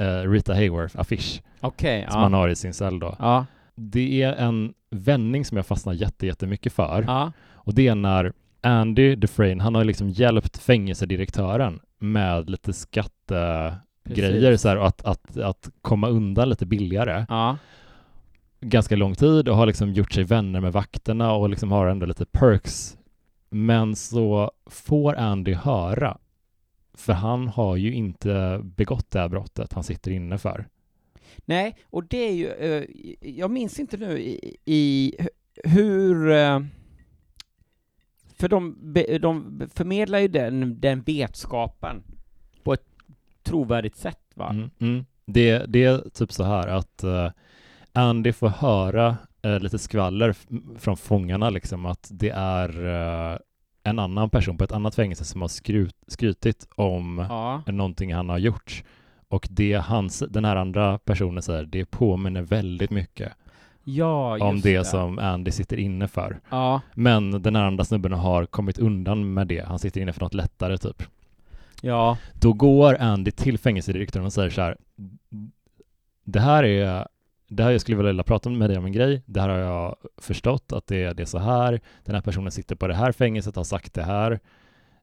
eh, Rita Hayworth-affisch Okej, som han ja. har i sin cell då. Ja, Det är en vändning som jag fastnar jätte, jättemycket för. ja. Och det är när Andy Dufresne, han har liksom hjälpt fängelsedirektören med lite skattegrejer Precis. så här, och att, att, att komma undan lite billigare. Ja. Ganska lång tid och har liksom gjort sig vänner med vakterna och liksom har ändå lite perks. Men så får Andy höra, för han har ju inte begått det här brottet han sitter inne för. Nej, och det är ju, eh, jag minns inte nu i, i hur, eh, för de, de förmedlar ju den, den vetskapen på ett trovärdigt sätt va? Mm, mm. Det, det är typ så här att eh, Andy får höra eh, lite skvaller från fångarna liksom att det är eh, en annan person på ett annat fängelse som har skrut, skrutit om Ja, någonting han har gjort. Och det hans, den här andra personen säger, det påminner väldigt mycket ja om det, som Andy sitter inne för. Ja, Men den andra snubben har kommit undan med det. Han sitter inne för något lättare typ. ja, Då går Andy till fängelsedirektören och säger så här. Det här är, det här jag skulle vilja prata med dig om en grej. Det här har jag förstått att det är, det är så här. Den här personen sitter på det här fängelset, har sagt det här.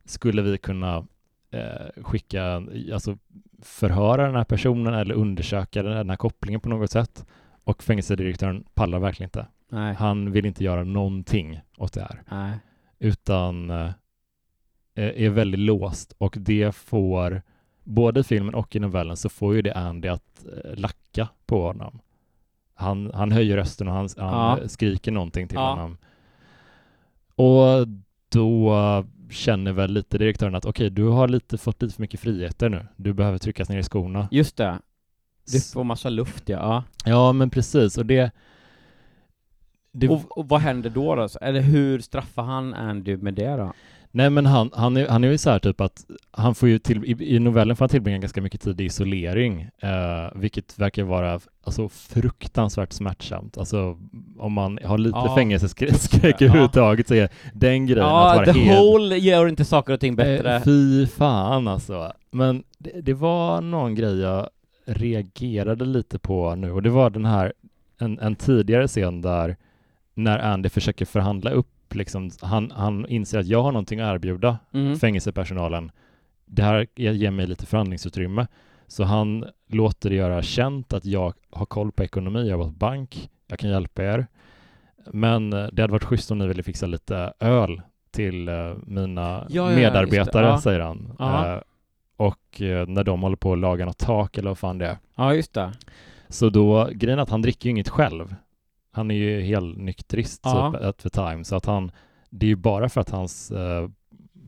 Skulle vi kunna eh, skicka, alltså förhöra den här personen eller undersöka den här kopplingen på något sätt? Och fängelsedirektören pallar verkligen inte. nej, Han vill inte göra någonting åt det här nej, utan eh, är väldigt låst och det får både i filmen och i novellen så får ju det Andy att eh, lacka på honom. Han, han höjer rösten och han, han Ja. skriker någonting till Ja. honom. Och då känner väl lite direktören att okej, du har lite fått lite för mycket friheter nu. Du behöver tryckas ner i skorna. just det. Du får massa luft ja. ja. Ja, men precis. Och det... det Och, och vad händer då då? Eller hur straffar han Andy med det då? Nej men han, han, är, han är ju så här typ att han får ju till, i, i novellen får han tillbringa ganska mycket tid i isolering, eh, vilket verkar vara alltså, fruktansvärt smärtsamt. Alltså om man har lite Ja, fängelseskräck ja. överhuvudtaget så är den grejen att Ja, vara the helt... whole gör inte saker och ting bättre. Eh, fy fan alltså. Men det, det var någon grej jag reagerade lite på nu och det var den här, en, en tidigare scen där när Andy försöker förhandla upp liksom, han, han inser att jag har någonting att erbjuda Mm. fängelsepersonalen. Det här ger mig lite förhandlingsutrymme. Så han låter det göra känt att jag har koll på ekonomi, jag jobbar på bank, jag kan hjälpa er. Men eh, det hade varit schysst om ni ville fixa lite öl till eh, mina Ja, ja, medarbetare. Ja. säger han. Ja. Och eh, när de håller på att laga något tak eller vad fan det är. Ja, just det. Så då, grejen är att han dricker ju inget själv. Han är ju helnyktrist Ja. typ at the time, så att han, det är ju bara för att hans eh,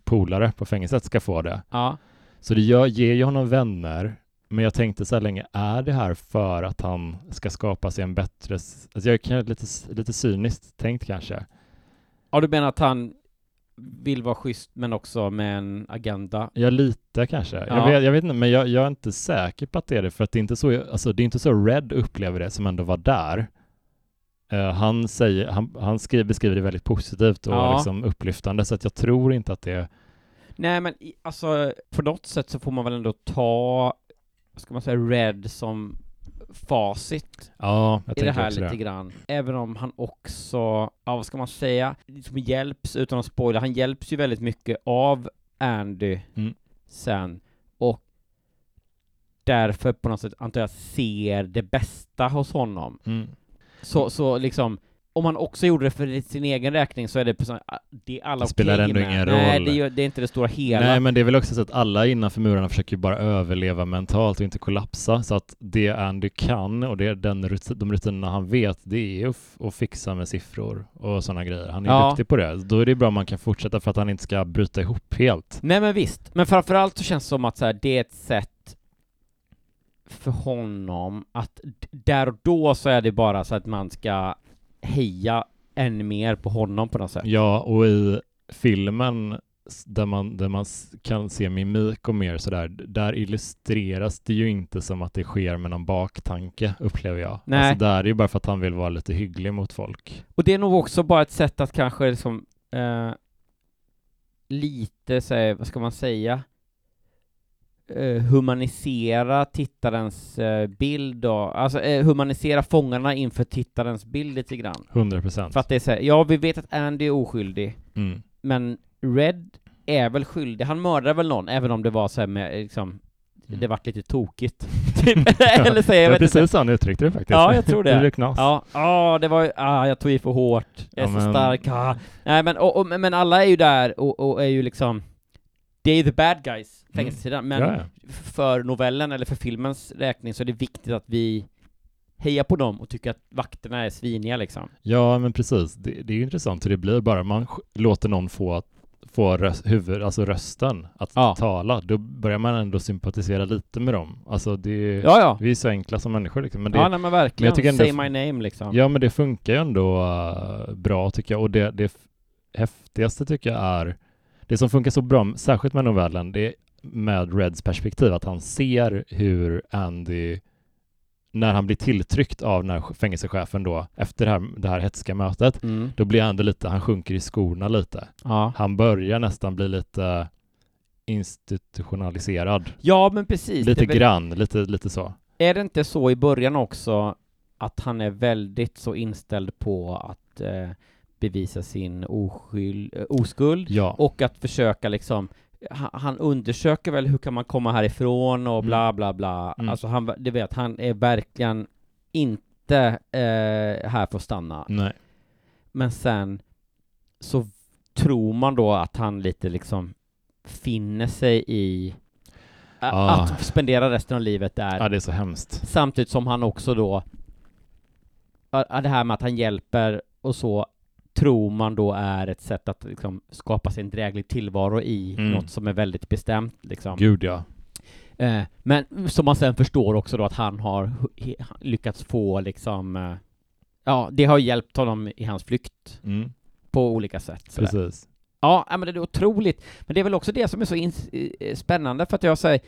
polare på fängelset ska få det. Ja. Så det gör, ger ju honom vänner, men jag tänkte så här länge, är det här för att han ska skapa sig en bättre, alltså jag är kanske lite, lite cyniskt tänkt kanske. ja, du menar att han vill vara schysst men också med en agenda? Jag litar kanske. Jag, Ja. vet, jag vet inte, men jag, jag är inte säker på att det är det, för att det är inte så, alltså det är inte så Red upplever det som ändå var där. Eh, han, säger, han, han skriver, beskriver det väldigt positivt och Ja. liksom upplyftande, så att jag tror inte att det Nej, men alltså på något sätt så får man väl ändå ta, vad ska man säga, Red som facit Ja, i det här lite det. grann. Även om han också, ja vad ska man säga, liksom hjälps, utan att spoila, han hjälps ju väldigt mycket av Andy Mm. sen. Och därför på något sätt antar jag ser det bästa hos honom. Mm. Så, så liksom, om han också gjorde det för sin egen räkning så är det, så, det är alla Det spelar okej ändå med. ingen Nej, roll. det, är- det är inte det stora hela. Nej, men det är väl också så att alla innanför murarna försöker ju bara överleva mentalt och inte kollapsa. Så att det Andy kan och det är den de rutinerna han vet, det är att, f- att fixa med siffror och sådana grejer. Han är Ja. duktig på det. Då är det bra om man kan fortsätta för att han inte ska bryta ihop helt. Nej men visst, men framförallt så känns det som att så här, det är ett sätt för honom att där och då så är det bara så att man ska heja än mer på honom på något sätt. Ja, och i filmen där man, där man kan se mimik och mer sådär, där illustreras det ju inte som att det sker med någon baktanke, upplever jag. Nej. Alltså där är det ju bara för att han vill vara lite hygglig mot folk. Och det är nog också bara ett sätt att kanske liksom eh, lite, så här, vad ska man säga, humanisera tittarens eh, bild och, alltså eh, humanisera fångarna inför tittarens bild lite grann. 100 procent. För att det är så här, ja vi vet att Andy är oskyldig, Mm. men Red är väl skyldig, han mördade väl någon, även om det var så med liksom, Mm. det vart lite tokigt. Typ, Eller så, jag det vet inte. precis så han uttryckte det faktiskt. Ja, jag tror det. det knas. Ja, ja det var ah, jag tog i för hårt, jag är Ja, så men- stark, ah. Nej men, och, och, men alla är ju där och, och är ju liksom, det är the bad guys, fängelsesidan, men Ja, ja. för novellen eller för filmens räkning så är det viktigt att vi hejar på dem och tycker att vakterna är sviniga liksom. ja, men precis. Det, det är ju intressant hur det blir bara man låter någon få, få röst, huvud, alltså rösten att Ja. tala. Då börjar man ändå sympatisera lite med dem. Alltså det, Ja, ja. vi är så enkla som människor liksom. Men det, ja, nej men verkligen. ändå- Say my name liksom. Ja, men det funkar ju ändå uh, bra tycker jag. Och det, det häftigaste tycker jag är det som funkar så bra, särskilt med novellen, det är med Reds perspektiv, att han ser hur Andy, när han blir tilltryckt av den här fängelsechefen då, efter det här, det här hetska mötet, Mm. då blir Andy lite, han sjunker i skorna lite. Ja. Han börjar nästan bli lite institutionaliserad. ja, men precis. Lite väl- grann, lite, lite så. Är det inte så i början också att han är väldigt så inställd på att eh, bevisa sin oskyld, eh, oskuld Ja. och att försöka liksom han, undersöker väl hur kan man komma härifrån och bla bla bla. Mm. Alltså han, du vet, han är verkligen inte eh, här för att stanna. Nej. Men sen så tror man då att han lite liksom finner sig i a- Ah. att spendera resten av livet där. Ja, det är så hemskt. Samtidigt som han också då, det här med att han hjälper och så, tror man då är ett sätt att liksom skapa sig en dräglig tillvaro i Mm. något som är väldigt bestämt liksom. Gud ja. Eh, men som man sen förstår också då att han har lyckats få liksom, eh, ja, det har hjälpt honom i hans flykt Mm, på olika sätt. sådär. precis. Ja, men det är otroligt. Men det är väl också det som är så eh, spännande för att jag säger,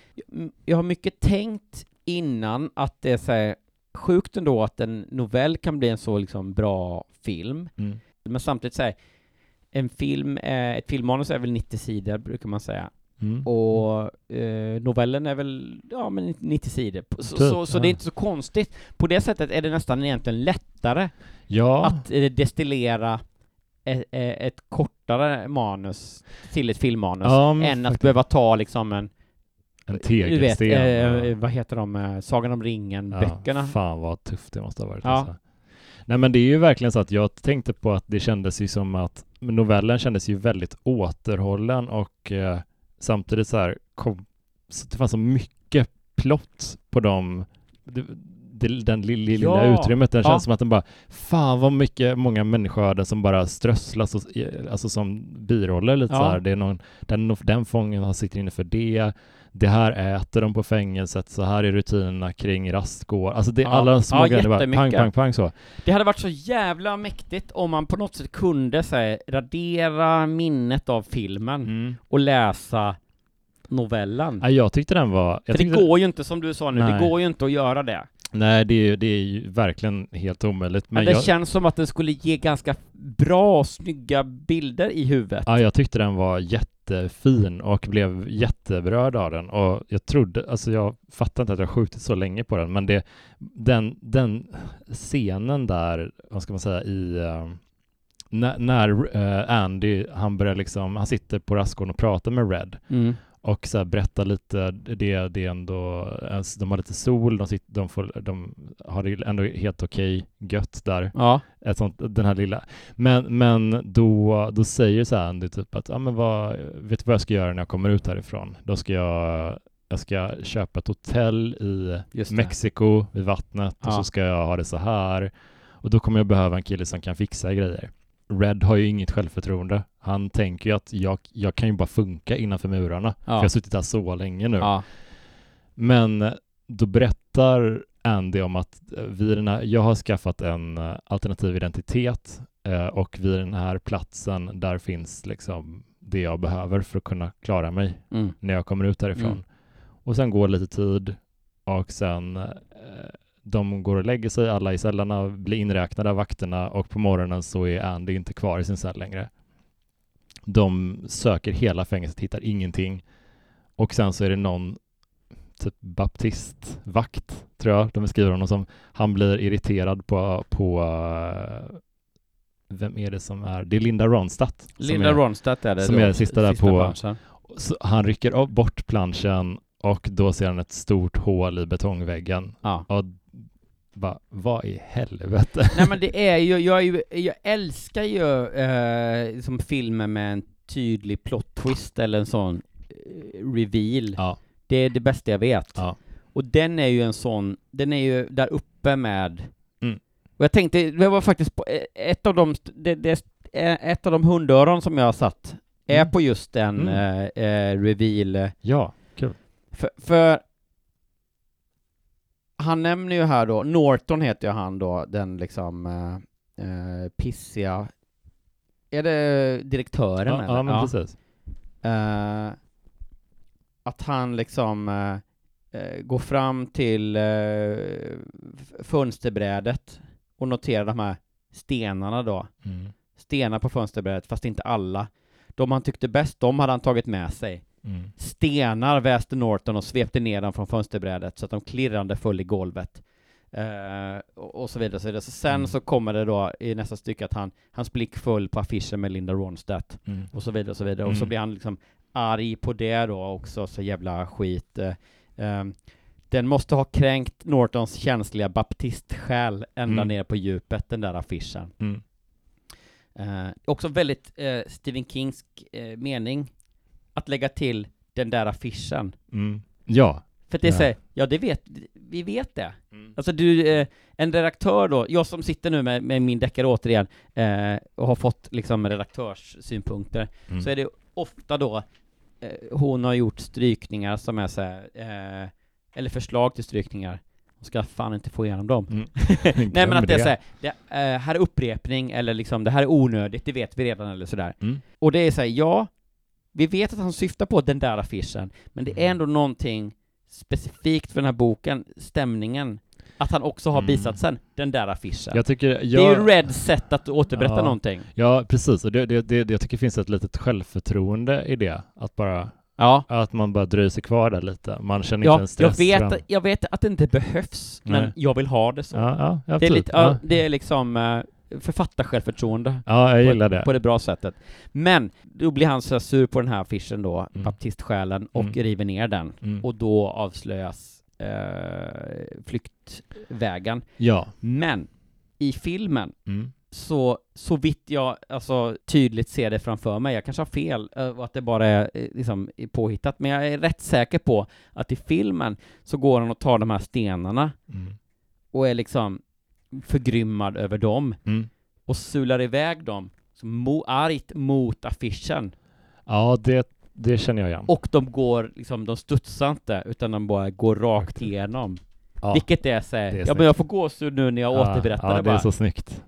jag har mycket tänkt innan att det är så här, sjukt ändå att en novell kan bli en så liksom bra film. Mm. Men samtidigt säga en film, är, ett filmmanus är väl 90 sidor brukar man säga. Mm. Och eh, novellen är väl, ja men 90 sidor. Så, Typ, så, så ja. det är inte så konstigt. På det sättet är det nästan egentligen lättare Ja, att eh, destillera ett, ett kortare manus till ett filmmanus Ja, än att faktiskt. behöva ta liksom en, en du vet, tegelsten. eh, ja. vad heter de, eh, Sagan om ringen-böckerna. Ja, fan vad tufft det måste ha varit. Ja. Alltså. Nej men det är ju verkligen så att jag tänkte på att det kändes ju som att novellen kändes ju väldigt återhållen och eh, samtidigt så här kom, så det fanns så mycket plott på dem det, det, den lilla, lilla Ja, utrymmet. Den ja. känns som att den bara fan vad mycket, många människoöden som bara strösslas och, alltså som biroller lite Ja. så här. Det är någon, den, den fången sitter inne för det det här äter de på fängelset, så här är rutinerna kring rastgård. Alltså det, Ja. alla små Ja, grejer, bara pang, pang, pang så. Det hade varit så jävla mäktigt om man på något sätt kunde så här, radera minnet av filmen och läsa novellen. Ja, jag tyckte den var... För det går ju inte, som du sa nu, det Nej. går ju inte att göra det. Nej, det är, ju- det är ju verkligen helt omöjligt. Men Men det jag, känns som att den skulle ge ganska bra och snygga bilder i huvudet. ja, jag tyckte den var jättefin och blev jätteberörd av den. Och jag trodde, alltså jag fattar inte att jag skjutit så länge på den, men det, den, den scenen där, vad ska man säga, i... Eh, när, när eh, Andy, han börjar liksom, han sitter på rastgården och pratar med Red Mm och så här berättar lite, det, det är ändå, alltså, de har lite sol, de, sitter, de, får, de har det ändå helt okej gött där, Ja. ett sånt, den här lilla. Men, men då, då säger så här Andy typ att, ja men vad, vet du vad jag ska göra när jag kommer ut härifrån? Då ska jag, jag ska köpa ett hotell i. Mexiko vid vattnet och Ja. så ska jag ha det så här. Och då kommer jag behöva en kille som kan fixa grejer. Red har ju inget självförtroende. Han tänker ju att jag, jag kan ju bara funka innanför murarna. För jag Ja. har suttit här så länge nu. Ja. Men eh, då berättar Andy om att eh, vid den här, jag har skaffat en eh, alternativ identitet och vid den här platsen där finns liksom det jag behöver för att kunna klara mig Mm. när jag kommer ut därifrån. Mm. Och sen går lite tid och sen de går och lägger sig, alla i cellerna blir inräknade av vakterna och på morgonen så är Andy inte kvar i sin cell längre. De söker hela fängelset, hittar ingenting och sen så är det någon typ baptistvakt, tror jag de beskriver honom som. Han blir irriterad på, på eh, vem är det som är? Det är Linda Ronstadt. Linda är, Ronstadt är det som då, är sista där på- planschen. han rycker bort planschen och då ser han ett stort hål i betongväggen. Ja. Och bara, vad i helvete? Nej men det är ju, jag, är ju, jag älskar ju eh, som filmer med en tydlig plot twist eller en sån eh, reveal. Ja, Det är det bästa jag vet. ja. Och den är ju en sån, den är ju där uppe med Mm. Och jag tänkte, det var faktiskt på, eh, ett av de, det, det, eh, ett av de hundöron som jag har satt är Mm. på just den Mm. eh, reveal Ja, kul. För, för han nämner ju här då, Norton heter ju han då, den liksom eh, eh, pissiga, är det direktören Ja, eller? ja, men precis. Eh, att han liksom eh, eh, går fram till eh, fönsterbrädet och noterar de här stenarna då. Mm. Stenar på fönsterbrädet, fast inte alla. De han tyckte bäst om hade han tagit med sig. Mm. Stenar väste Norton och svepte ner dem från fönsterbrädet så att de klirrande föll i golvet. Eh, och, så vidare. Så, vidare. så sen Mm. så kommer det då i nästa stycke att han, hans blick föll på affischen med Linda Ronstadt Mm. och så vidare och så vidare. Och så Mm. blir han liksom arg på det då också, så jävla skit. Ehm, den måste ha kränkt Nortons känsliga baptistsjäl ända Mm. ner på djupet, den där affischen. Mm. Eh, också väldigt Stephen Kingsk eh, mening att lägga till den där affischen. Mm. Ja. För att det är Ja. så här, ja det vet, vi vet det. Alltså du, eh, en redaktör då, jag som sitter nu med, med min deckare återigen, eh, och har fått liksom redaktörssynpunkter, Mm. så är det ofta då eh, hon har gjort strykningar som är så här, eh, eller förslag till strykningar, hon ska fan inte få igenom dem. Mm. Nej men att det är så här, det, eh, här är upprepning, eller liksom det här är onödigt, det vet vi redan eller sådär. Mm. Och det är så här, ja, vi vet att han syftar på den där affischen, men det är Mm. ändå någonting specifikt för den här boken, stämningen, att han också har Mm. bisatsen, den där affischen. Jag tycker, Det är jag, ju Reds sätt att återberätta Ja. någonting. ja precis, och det, det, det, jag tycker det finns ett litet självförtroende i det, att bara, Ja. att man bara dröjer sig kvar där lite. Man känner inte Ja, en jag stress. fram- vet, jag vet att det inte behövs, men Nej. jag vill ha det så. Ja, ja, det, är lite, det är liksom eh, författarsjälvförtroende. ja, jag på, gillar ett- det. på det bra sättet. Men då blir han så sur på den här affischen då, Mm. baptistsjälen, och Mm. river ner den. Mm. Och då avslöjas eh, flyktvägen. Ja. Men i filmen, Mm. så, så vitt jag alltså, tydligt ser det framför mig, jag kanske har fel eh, och att det bara är eh, liksom, påhittat, men jag är rätt säker på att i filmen så går han och tar de här stenarna Mm. och är liksom förgrymmad över dem Mm. och sular iväg dem så mo- argt mot affischen. Ja, det, det känner jag igen. Och de går liksom, de studsar inte, utan de bara går rakt igenom. ja. Vilket är såhär, det är ja snyggt. men jag får gåshud nu när jag ja, återberättar ja, det det är bara. så snyggt.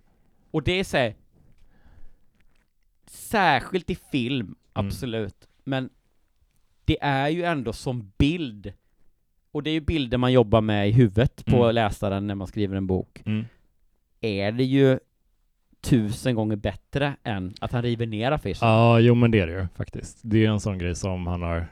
Och det är såhär, särskilt i film, Mm. absolut, men det är ju ändå som bild, och det är ju bilder man jobbar med i huvudet på Mm. läsaren när man skriver en bok, Mm. är det ju tusen gånger bättre än att han river ner affischen. Ja, jo men det är det ju faktiskt. Det är en sån grej som han har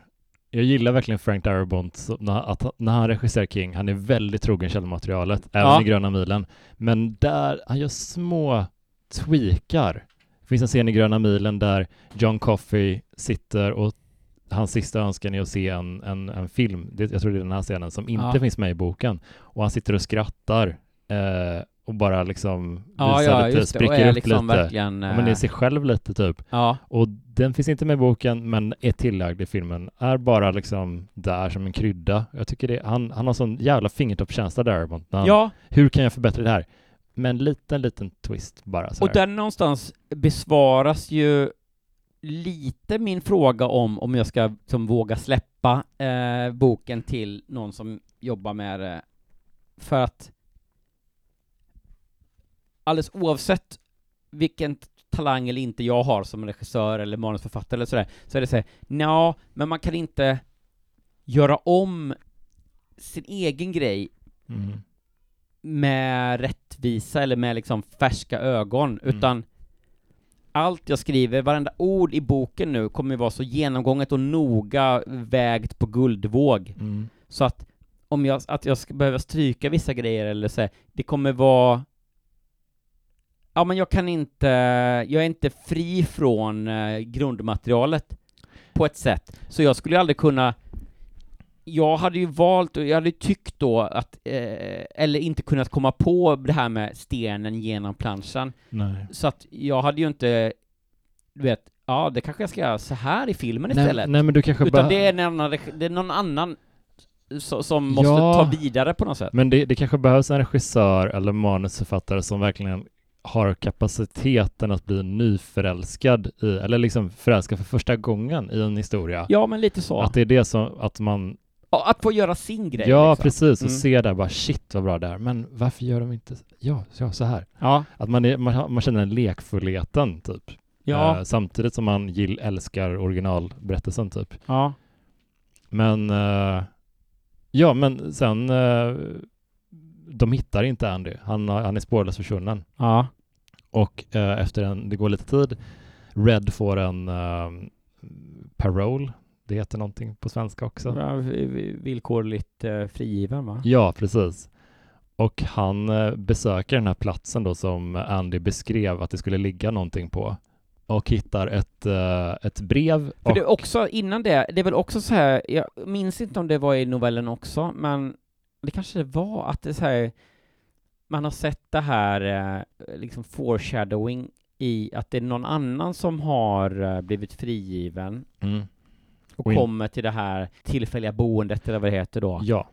jag gillar verkligen Frank Darabont, när, att, när han regisserar King, han är väldigt trogen källmaterialet, även Ja. i Gröna milen. Men där, han gör små tweakar. Det finns en scen i Gröna milen där John Coffey sitter och hans sista önskan är att se en, en, en film, det, jag tror det är den här scenen, som inte Ja. finns med i boken. Och han sitter och skrattar eh, och bara liksom Ja, visar ja, lite, spricker upp liksom lite. verkligen... Ja, men det är eh, sig själv lite typ. ja, Och den finns inte med i boken, men är tillagd i filmen. Är bara liksom där som en krydda. Jag tycker det, han, han har sån jävla fingertoppskänsla där. han- ja, Hur kan jag förbättra det här? Med en liten, liten twist bara. Så och där någonstans besvaras ju lite min fråga om om jag ska som, våga släppa eh, boken till någon som jobbar med det. För att alldeles oavsett vilken talang eller inte jag har som regissör eller manusförfattare eller sådär, så är det såhär, ja, men man kan inte göra om sin egen grej Mm. med rättvisa eller med liksom färska ögon, Mm. utan allt jag skriver, varenda ord i boken nu kommer ju vara så genomgånget och noga vägt på guldvåg, Mm. så att om jag, att jag ska behöva stryka vissa grejer eller så, här, det kommer vara Ja men jag kan inte, jag är inte fri från eh, grundmaterialet på ett sätt, så jag skulle aldrig kunna jag hade ju valt, och jag hade tyckt då att, eh, eller inte kunnat komma på det här med stenen genom planschen, Nej. så att jag hade ju inte, du vet, ja det kanske jag ska göra så här i filmen Nej, istället. nej, men du kanske Utan det är någon annan, det är någon annan så, som måste Ja. ta vidare på något sätt. Men det, det kanske behövs en regissör eller manusförfattare som verkligen har kapaciteten att bli nyförälskad i, eller liksom förälskad för första gången i en historia. Ja, men lite så. Att, det är det som, att man, att få göra sin grej. ja liksom. precis, och Mm. se där bara shit vad bra det är, men varför gör de inte, ja, ja så här. Ja, Att man, är, man, man känner den lekfullheten typ. ja, Eh, samtidigt som man gill, älskar originalberättelsen typ. ja. Men, eh, ja men sen, eh, de hittar inte Andy. Han, han är spårlöst försvunnen. Ja. Och eh, efter en, det går lite tid, Red får en eh, parole. Det heter någonting på svenska också. Ja, vi- vi- Villkorligt eh, frigiven va? Ja, precis. Och han eh, besöker den här platsen då som Andy beskrev att det skulle ligga någonting på. Och hittar ett, eh, ett brev. För det är också, innan det, det är väl också så här, jag minns inte om det var i novellen också, men det kanske det var, att det är så här, man har sett det här, eh, liksom foreshadowing i att det är någon annan som har blivit frigiven mm, och Och in- kommer till det här tillfälliga boendet eller vad det heter då, ja,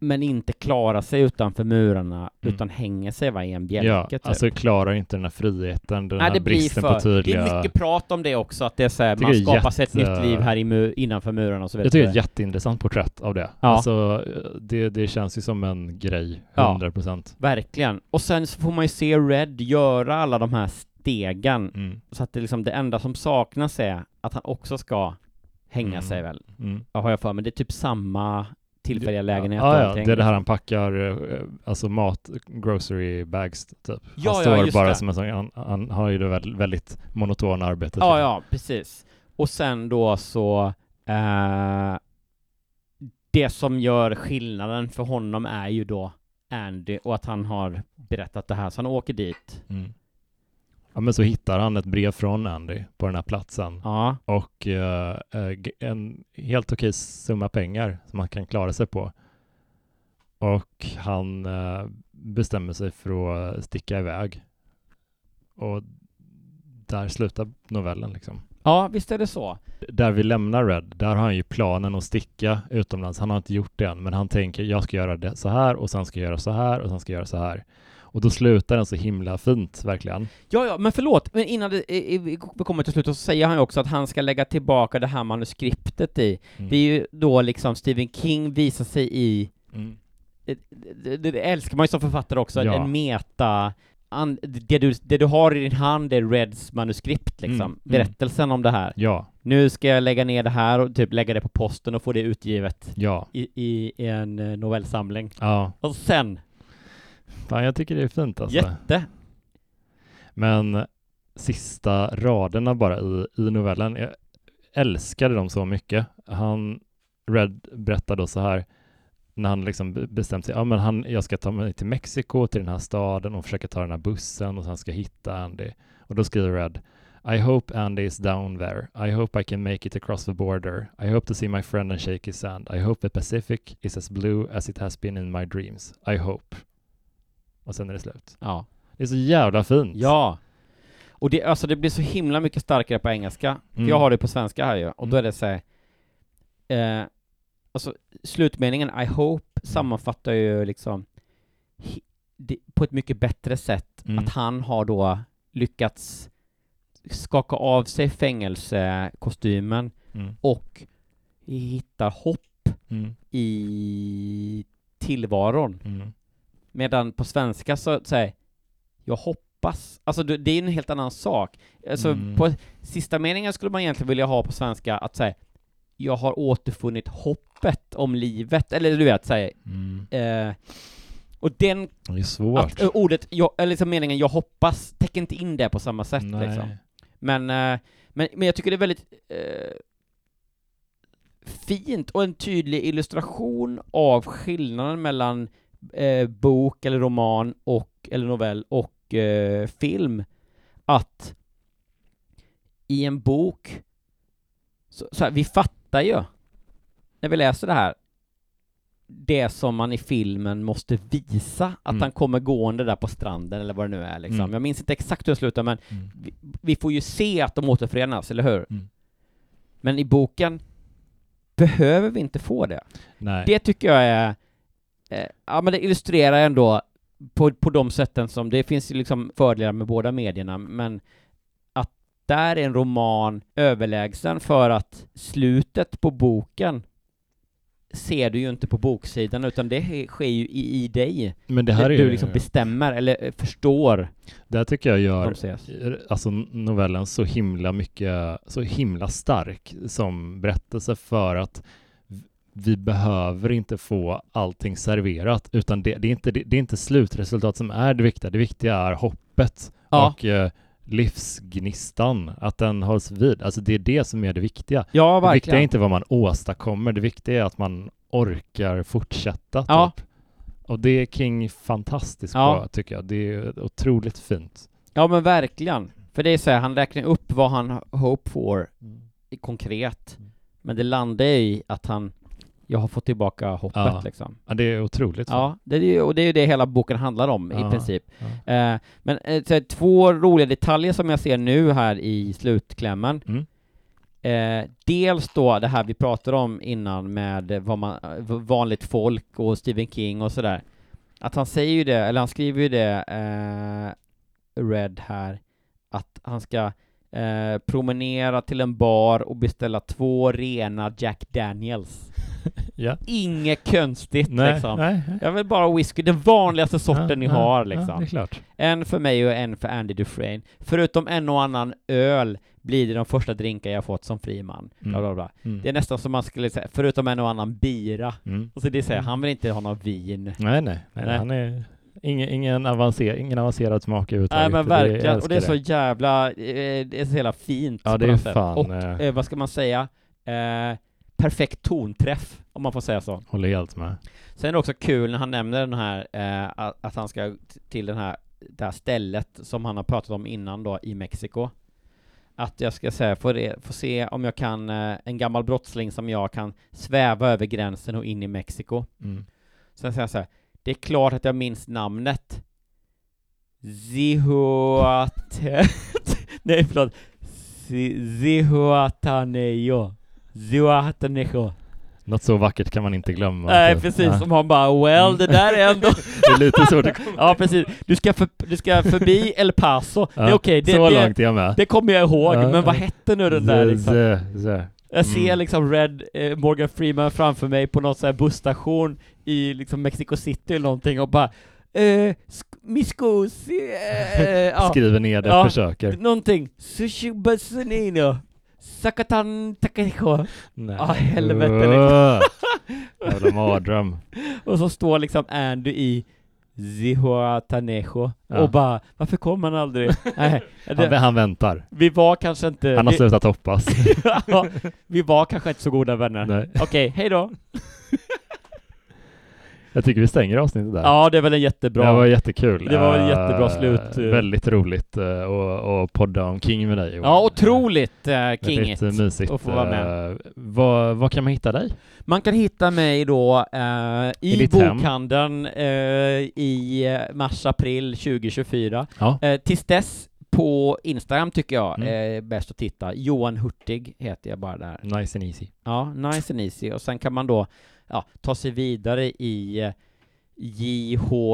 men inte klarar sig utanför murarna, Mm. utan hänger sig va, i en bjälke ja typ. alltså klarar inte den här friheten, den Nej, här bristen för, på tydliga... det är mycket prat om det också, att det är så här, man skapar sig ett jätte- nytt liv här i mu- innanför murarna och så vidare. Jag tycker det är ett jätteintressant porträtt av det. Ja. Alltså, det, det känns ju som en grej, Ja. 100 procent. Verkligen. Och sen så får man ju se Red göra alla de här stegen, Mm. så att det liksom det enda som saknas är att han också ska hänga Mm. sig väl, Mm. har jag för mig. Det är typ samma tillfälliga lägenhet Ja, ja, det är det här han packar, eh, alltså mat, grocery bags typ. Ja, han ja, står just bara det. som en sån, han, han har ju det väldigt, väldigt monotona arbetet. Ja, ja, precis. Och sen då så, eh, det som gör skillnaden för honom är ju då Andy och att han har berättat det här, så han åker dit. Mm. Ja, men så hittar han ett brev från Andy på den här platsen Ja, och eh, eh, en helt okej summa pengar som han kan klara sig på. Och han eh, bestämmer sig för att sticka iväg. Och där slutar novellen liksom. ja visst är det så. Där vi lämnar Red, där har han ju planen att sticka utomlands. Han har inte gjort det än, men han tänker jag ska göra det så här och sen ska jag göra så här och sen ska jag göra så här. Och då slutar den så himla fint, verkligen. Ja, ja, men förlåt, men innan det, vi kommer till slutet så säger han ju också att han ska lägga tillbaka det här manuskriptet i. Mm. Det är ju då liksom Stephen King visar sig i, Mm. det, det, det älskar man ju som författare också, Ja. en meta, an, det, du, det du har i din hand är Reds manuskript liksom, Mm, mm. berättelsen om det här. Ja, Nu ska jag lägga ner det här och typ lägga det på posten och få det utgivet ja, i, i, i en eh, novellsamling. ja. Och sen, Fan, jag tycker det är fint alltså. jätte, Men sista raderna bara i, i novellen, jag älskade dem så mycket. Han, Red berättar då så här, när han liksom be- bestämt sig, ja men han, jag ska ta mig till Mexiko, till den här staden och försöka ta den här bussen och sen ska hitta Andy. Och då skriver Red, I hope Andy is down there. I hope I can make it across the border. I hope to see my friend and shake his hand. I hope the Pacific is as blue as it has been in my dreams. I hope. Och sen är det slut. Ja. Det är så jävla fint. Ja. Och det, alltså det blir så himla mycket starkare på engelska. För Mm. jag har det på svenska här ju, och då Mm. är det så här, eh, alltså slutmeningen I hope sammanfattar ju liksom hi- det, på ett mycket bättre sätt Mm. att han har då lyckats skaka av sig fängelsekostymen Mm. och hittar hopp Mm. i tillvaron. Medan på svenska så säger jag hoppas, alltså det är en helt annan sak. Alltså Mm. på sista meningen skulle man egentligen vilja ha på svenska att säga jag har återfunnit hoppet om livet, eller du vet, säg Mm. eh, och den, Det är svårt. att, eh, ordet, jag, eller liksom meningen jag hoppas, täcker inte in det på samma sätt Nej. liksom. Men, eh, men, men jag tycker det är väldigt eh, fint och en tydlig illustration av skillnaden mellan eh, bok eller roman och, eller novell och eh, film. Att i en bok, så, så här, vi fattar ju när vi läser det här, det som man i filmen måste visa, att Mm. han kommer gående där på stranden eller vad det nu är liksom. Mm. Jag minns inte exakt hur det slutar men Mm. vi, vi får ju se att de återförenas, eller hur? Mm. Men i boken behöver vi inte få det. Nej. Det tycker jag är, eh, ja men det illustrerar ändå på, på de sätten som, det finns ju liksom fördelar med båda medierna, men att där är en roman överlägsen för att slutet på boken ser du ju inte på boksidan, utan det ske- sker ju i, i dig. Men det här är du liksom bestämmer, eller eh, förstår det här tycker jag gör alltså novellen så himla mycket, så himla stark som berättelse för att vi behöver inte få allting serverat utan det, det, är inte, det, det är inte slutresultat som är det viktiga. Det viktiga är hoppet Ja. och eh, livsgnistan, att den hålls vid. Alltså det är det som är det viktiga. Ja, Det viktiga är inte vad man åstadkommer, det viktiga är att man orkar fortsätta. Ja. Typ. Och det är King fantastisk Ja. på, tycker jag. Det är otroligt fint. Ja men verkligen. För det är så här, han räknar upp vad han hope for i konkret. Mm. Men det landar i att han, jag har fått tillbaka hoppet Ja. liksom. Ja, det är otroligt. Ja, det är ju, och det är ju det hela boken handlar om Ja. i princip. Ja. Eh, men eh, så två roliga detaljer som jag ser nu här i slutklämmen. Mm. Eh, dels då det här vi pratade om innan med vad man, vanligt folk och Stephen King och sådär. Att han säger ju det, eller han skriver ju det, eh, Red här, att han ska eh, promenera till en bar och beställa två rena Jack Daniels. Ja. Inget konstigt Nej, liksom. nej, nej. Jag vill bara whisky, den vanligaste sorten Ja, ni ja, har liksom. det. En för mig och en för Andy Dufresne. Förutom en och annan öl blir det de första drinkar jag fått som fri man. Mm. Bla, bla, bla. Mm. Det är nästan som man skulle säga, förutom en och annan bira. Mm. Och så det säger han vill inte ha någon vin. Nej, nej, nej, Nej. Han är ingen, ingen, avancer, ingen avancerad smak Nej överhuvudtaget. men Det- jag verkligen, och det är så jävla, eh, det är så jävla fint Ja, det är fan, Och eh. eh, vad ska man säga? Eh, perfekt tonträff, om man får säga så. Håller helt med. Sen är det också kul när han nämner den här, eh, att, han ska till den här, det här stället som han har pratat om innan då i Mexiko. Att jag ska säga, få, re, få se om jag kan, eh, en gammal brottsling som jag kan sväva över gränsen och in i Mexiko. Mm. Sen säger jag så här, det är klart att jag minns namnet. Zihuate... Nej förlåt. Zi- Zihuatanejo. Zihuatanejo. Något så vackert kan man inte glömma. Nej typ. precis, Ja. som han bara 'Well, det där är ändå' Det är lite så det kommer. Ja precis, du ska, för, du ska förbi El Paso, det är Ja, okej, det, så det, långt är jag med. det kommer jag ihåg, Ja, men vad ja. hette nu den där liksom? z- z- Jag ser Mm. liksom Red eh, Morgan Freeman framför mig på någon sån här busstation i liksom Mexico City eller någonting och bara eh, Scusi, eh, ja, Skriver ner det, Ja. försöker. någonting, Sushi Basanino, Sakatan Takahijo, Nej. Ah, helvete, liksom. Jävla mardröm. och så står liksom Andy i Zihuatanejo Ja. och bara, varför kommer han aldrig? Nej, Han, han väntar. vi var kanske inte, Han har vi, slutat hoppas. ja, vi var kanske inte så goda vänner. Okej, hej då. Jag tycker vi stänger avsnittet där. Ja, det är väl en jättebra... Det var jättekul. Det var en Eh, jättebra slut. Väldigt roligt eh, att att podda om King med dig. Ja, otroligt uh, kingigt. Väldigt mysigt. att få vara med. Eh, Var, var kan man hitta dig? Man kan hitta mig då eh, i, hem. bokhandeln eh, i eh, mars-april 2024. Ja. Eh, tills dess på Instagram tycker jag Mm. är bäst att titta. Johan Hurtig heter jag bara där. Nice and easy. Ja, nice and easy. Och sen kan man då ja, ta sig vidare i eh,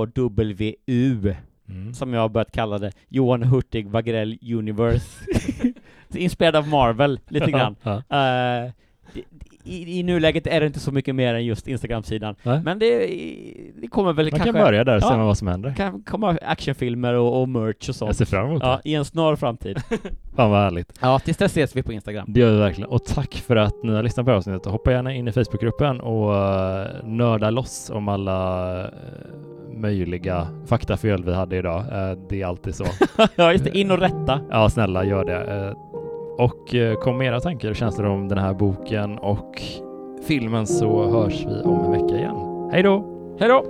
JHWU, Mm. som jag har börjat kalla det, Johan Hurtig Wagrell Universe. Inspirerad av Marvel, lite grann. Ja. Eh, i, I nuläget är det inte så mycket mer än just Instagram-sidan. Men det, det kommer väl Man kanske... kan börja där och se Ja. vad som händer. kan komma actionfilmer och, och merch och sånt. Jag ser fram emot Ja, det. i en snar framtid. Fan vad härligt. ja, tills dess ses vi på Instagram. Det gör vi verkligen. Och tack för att ni har lyssnat på avsnittet. Hoppa gärna in i Facebookgruppen och uh, nörda loss om alla eh, möjliga faktafel vi hade idag. Eh, det är alltid så. ja, just det. In och rätta. Ja, snälla gör det. Och eh, kom med era tankar och känslor om den här boken och filmen så hörs vi om en vecka igen. Hej då! Hej då!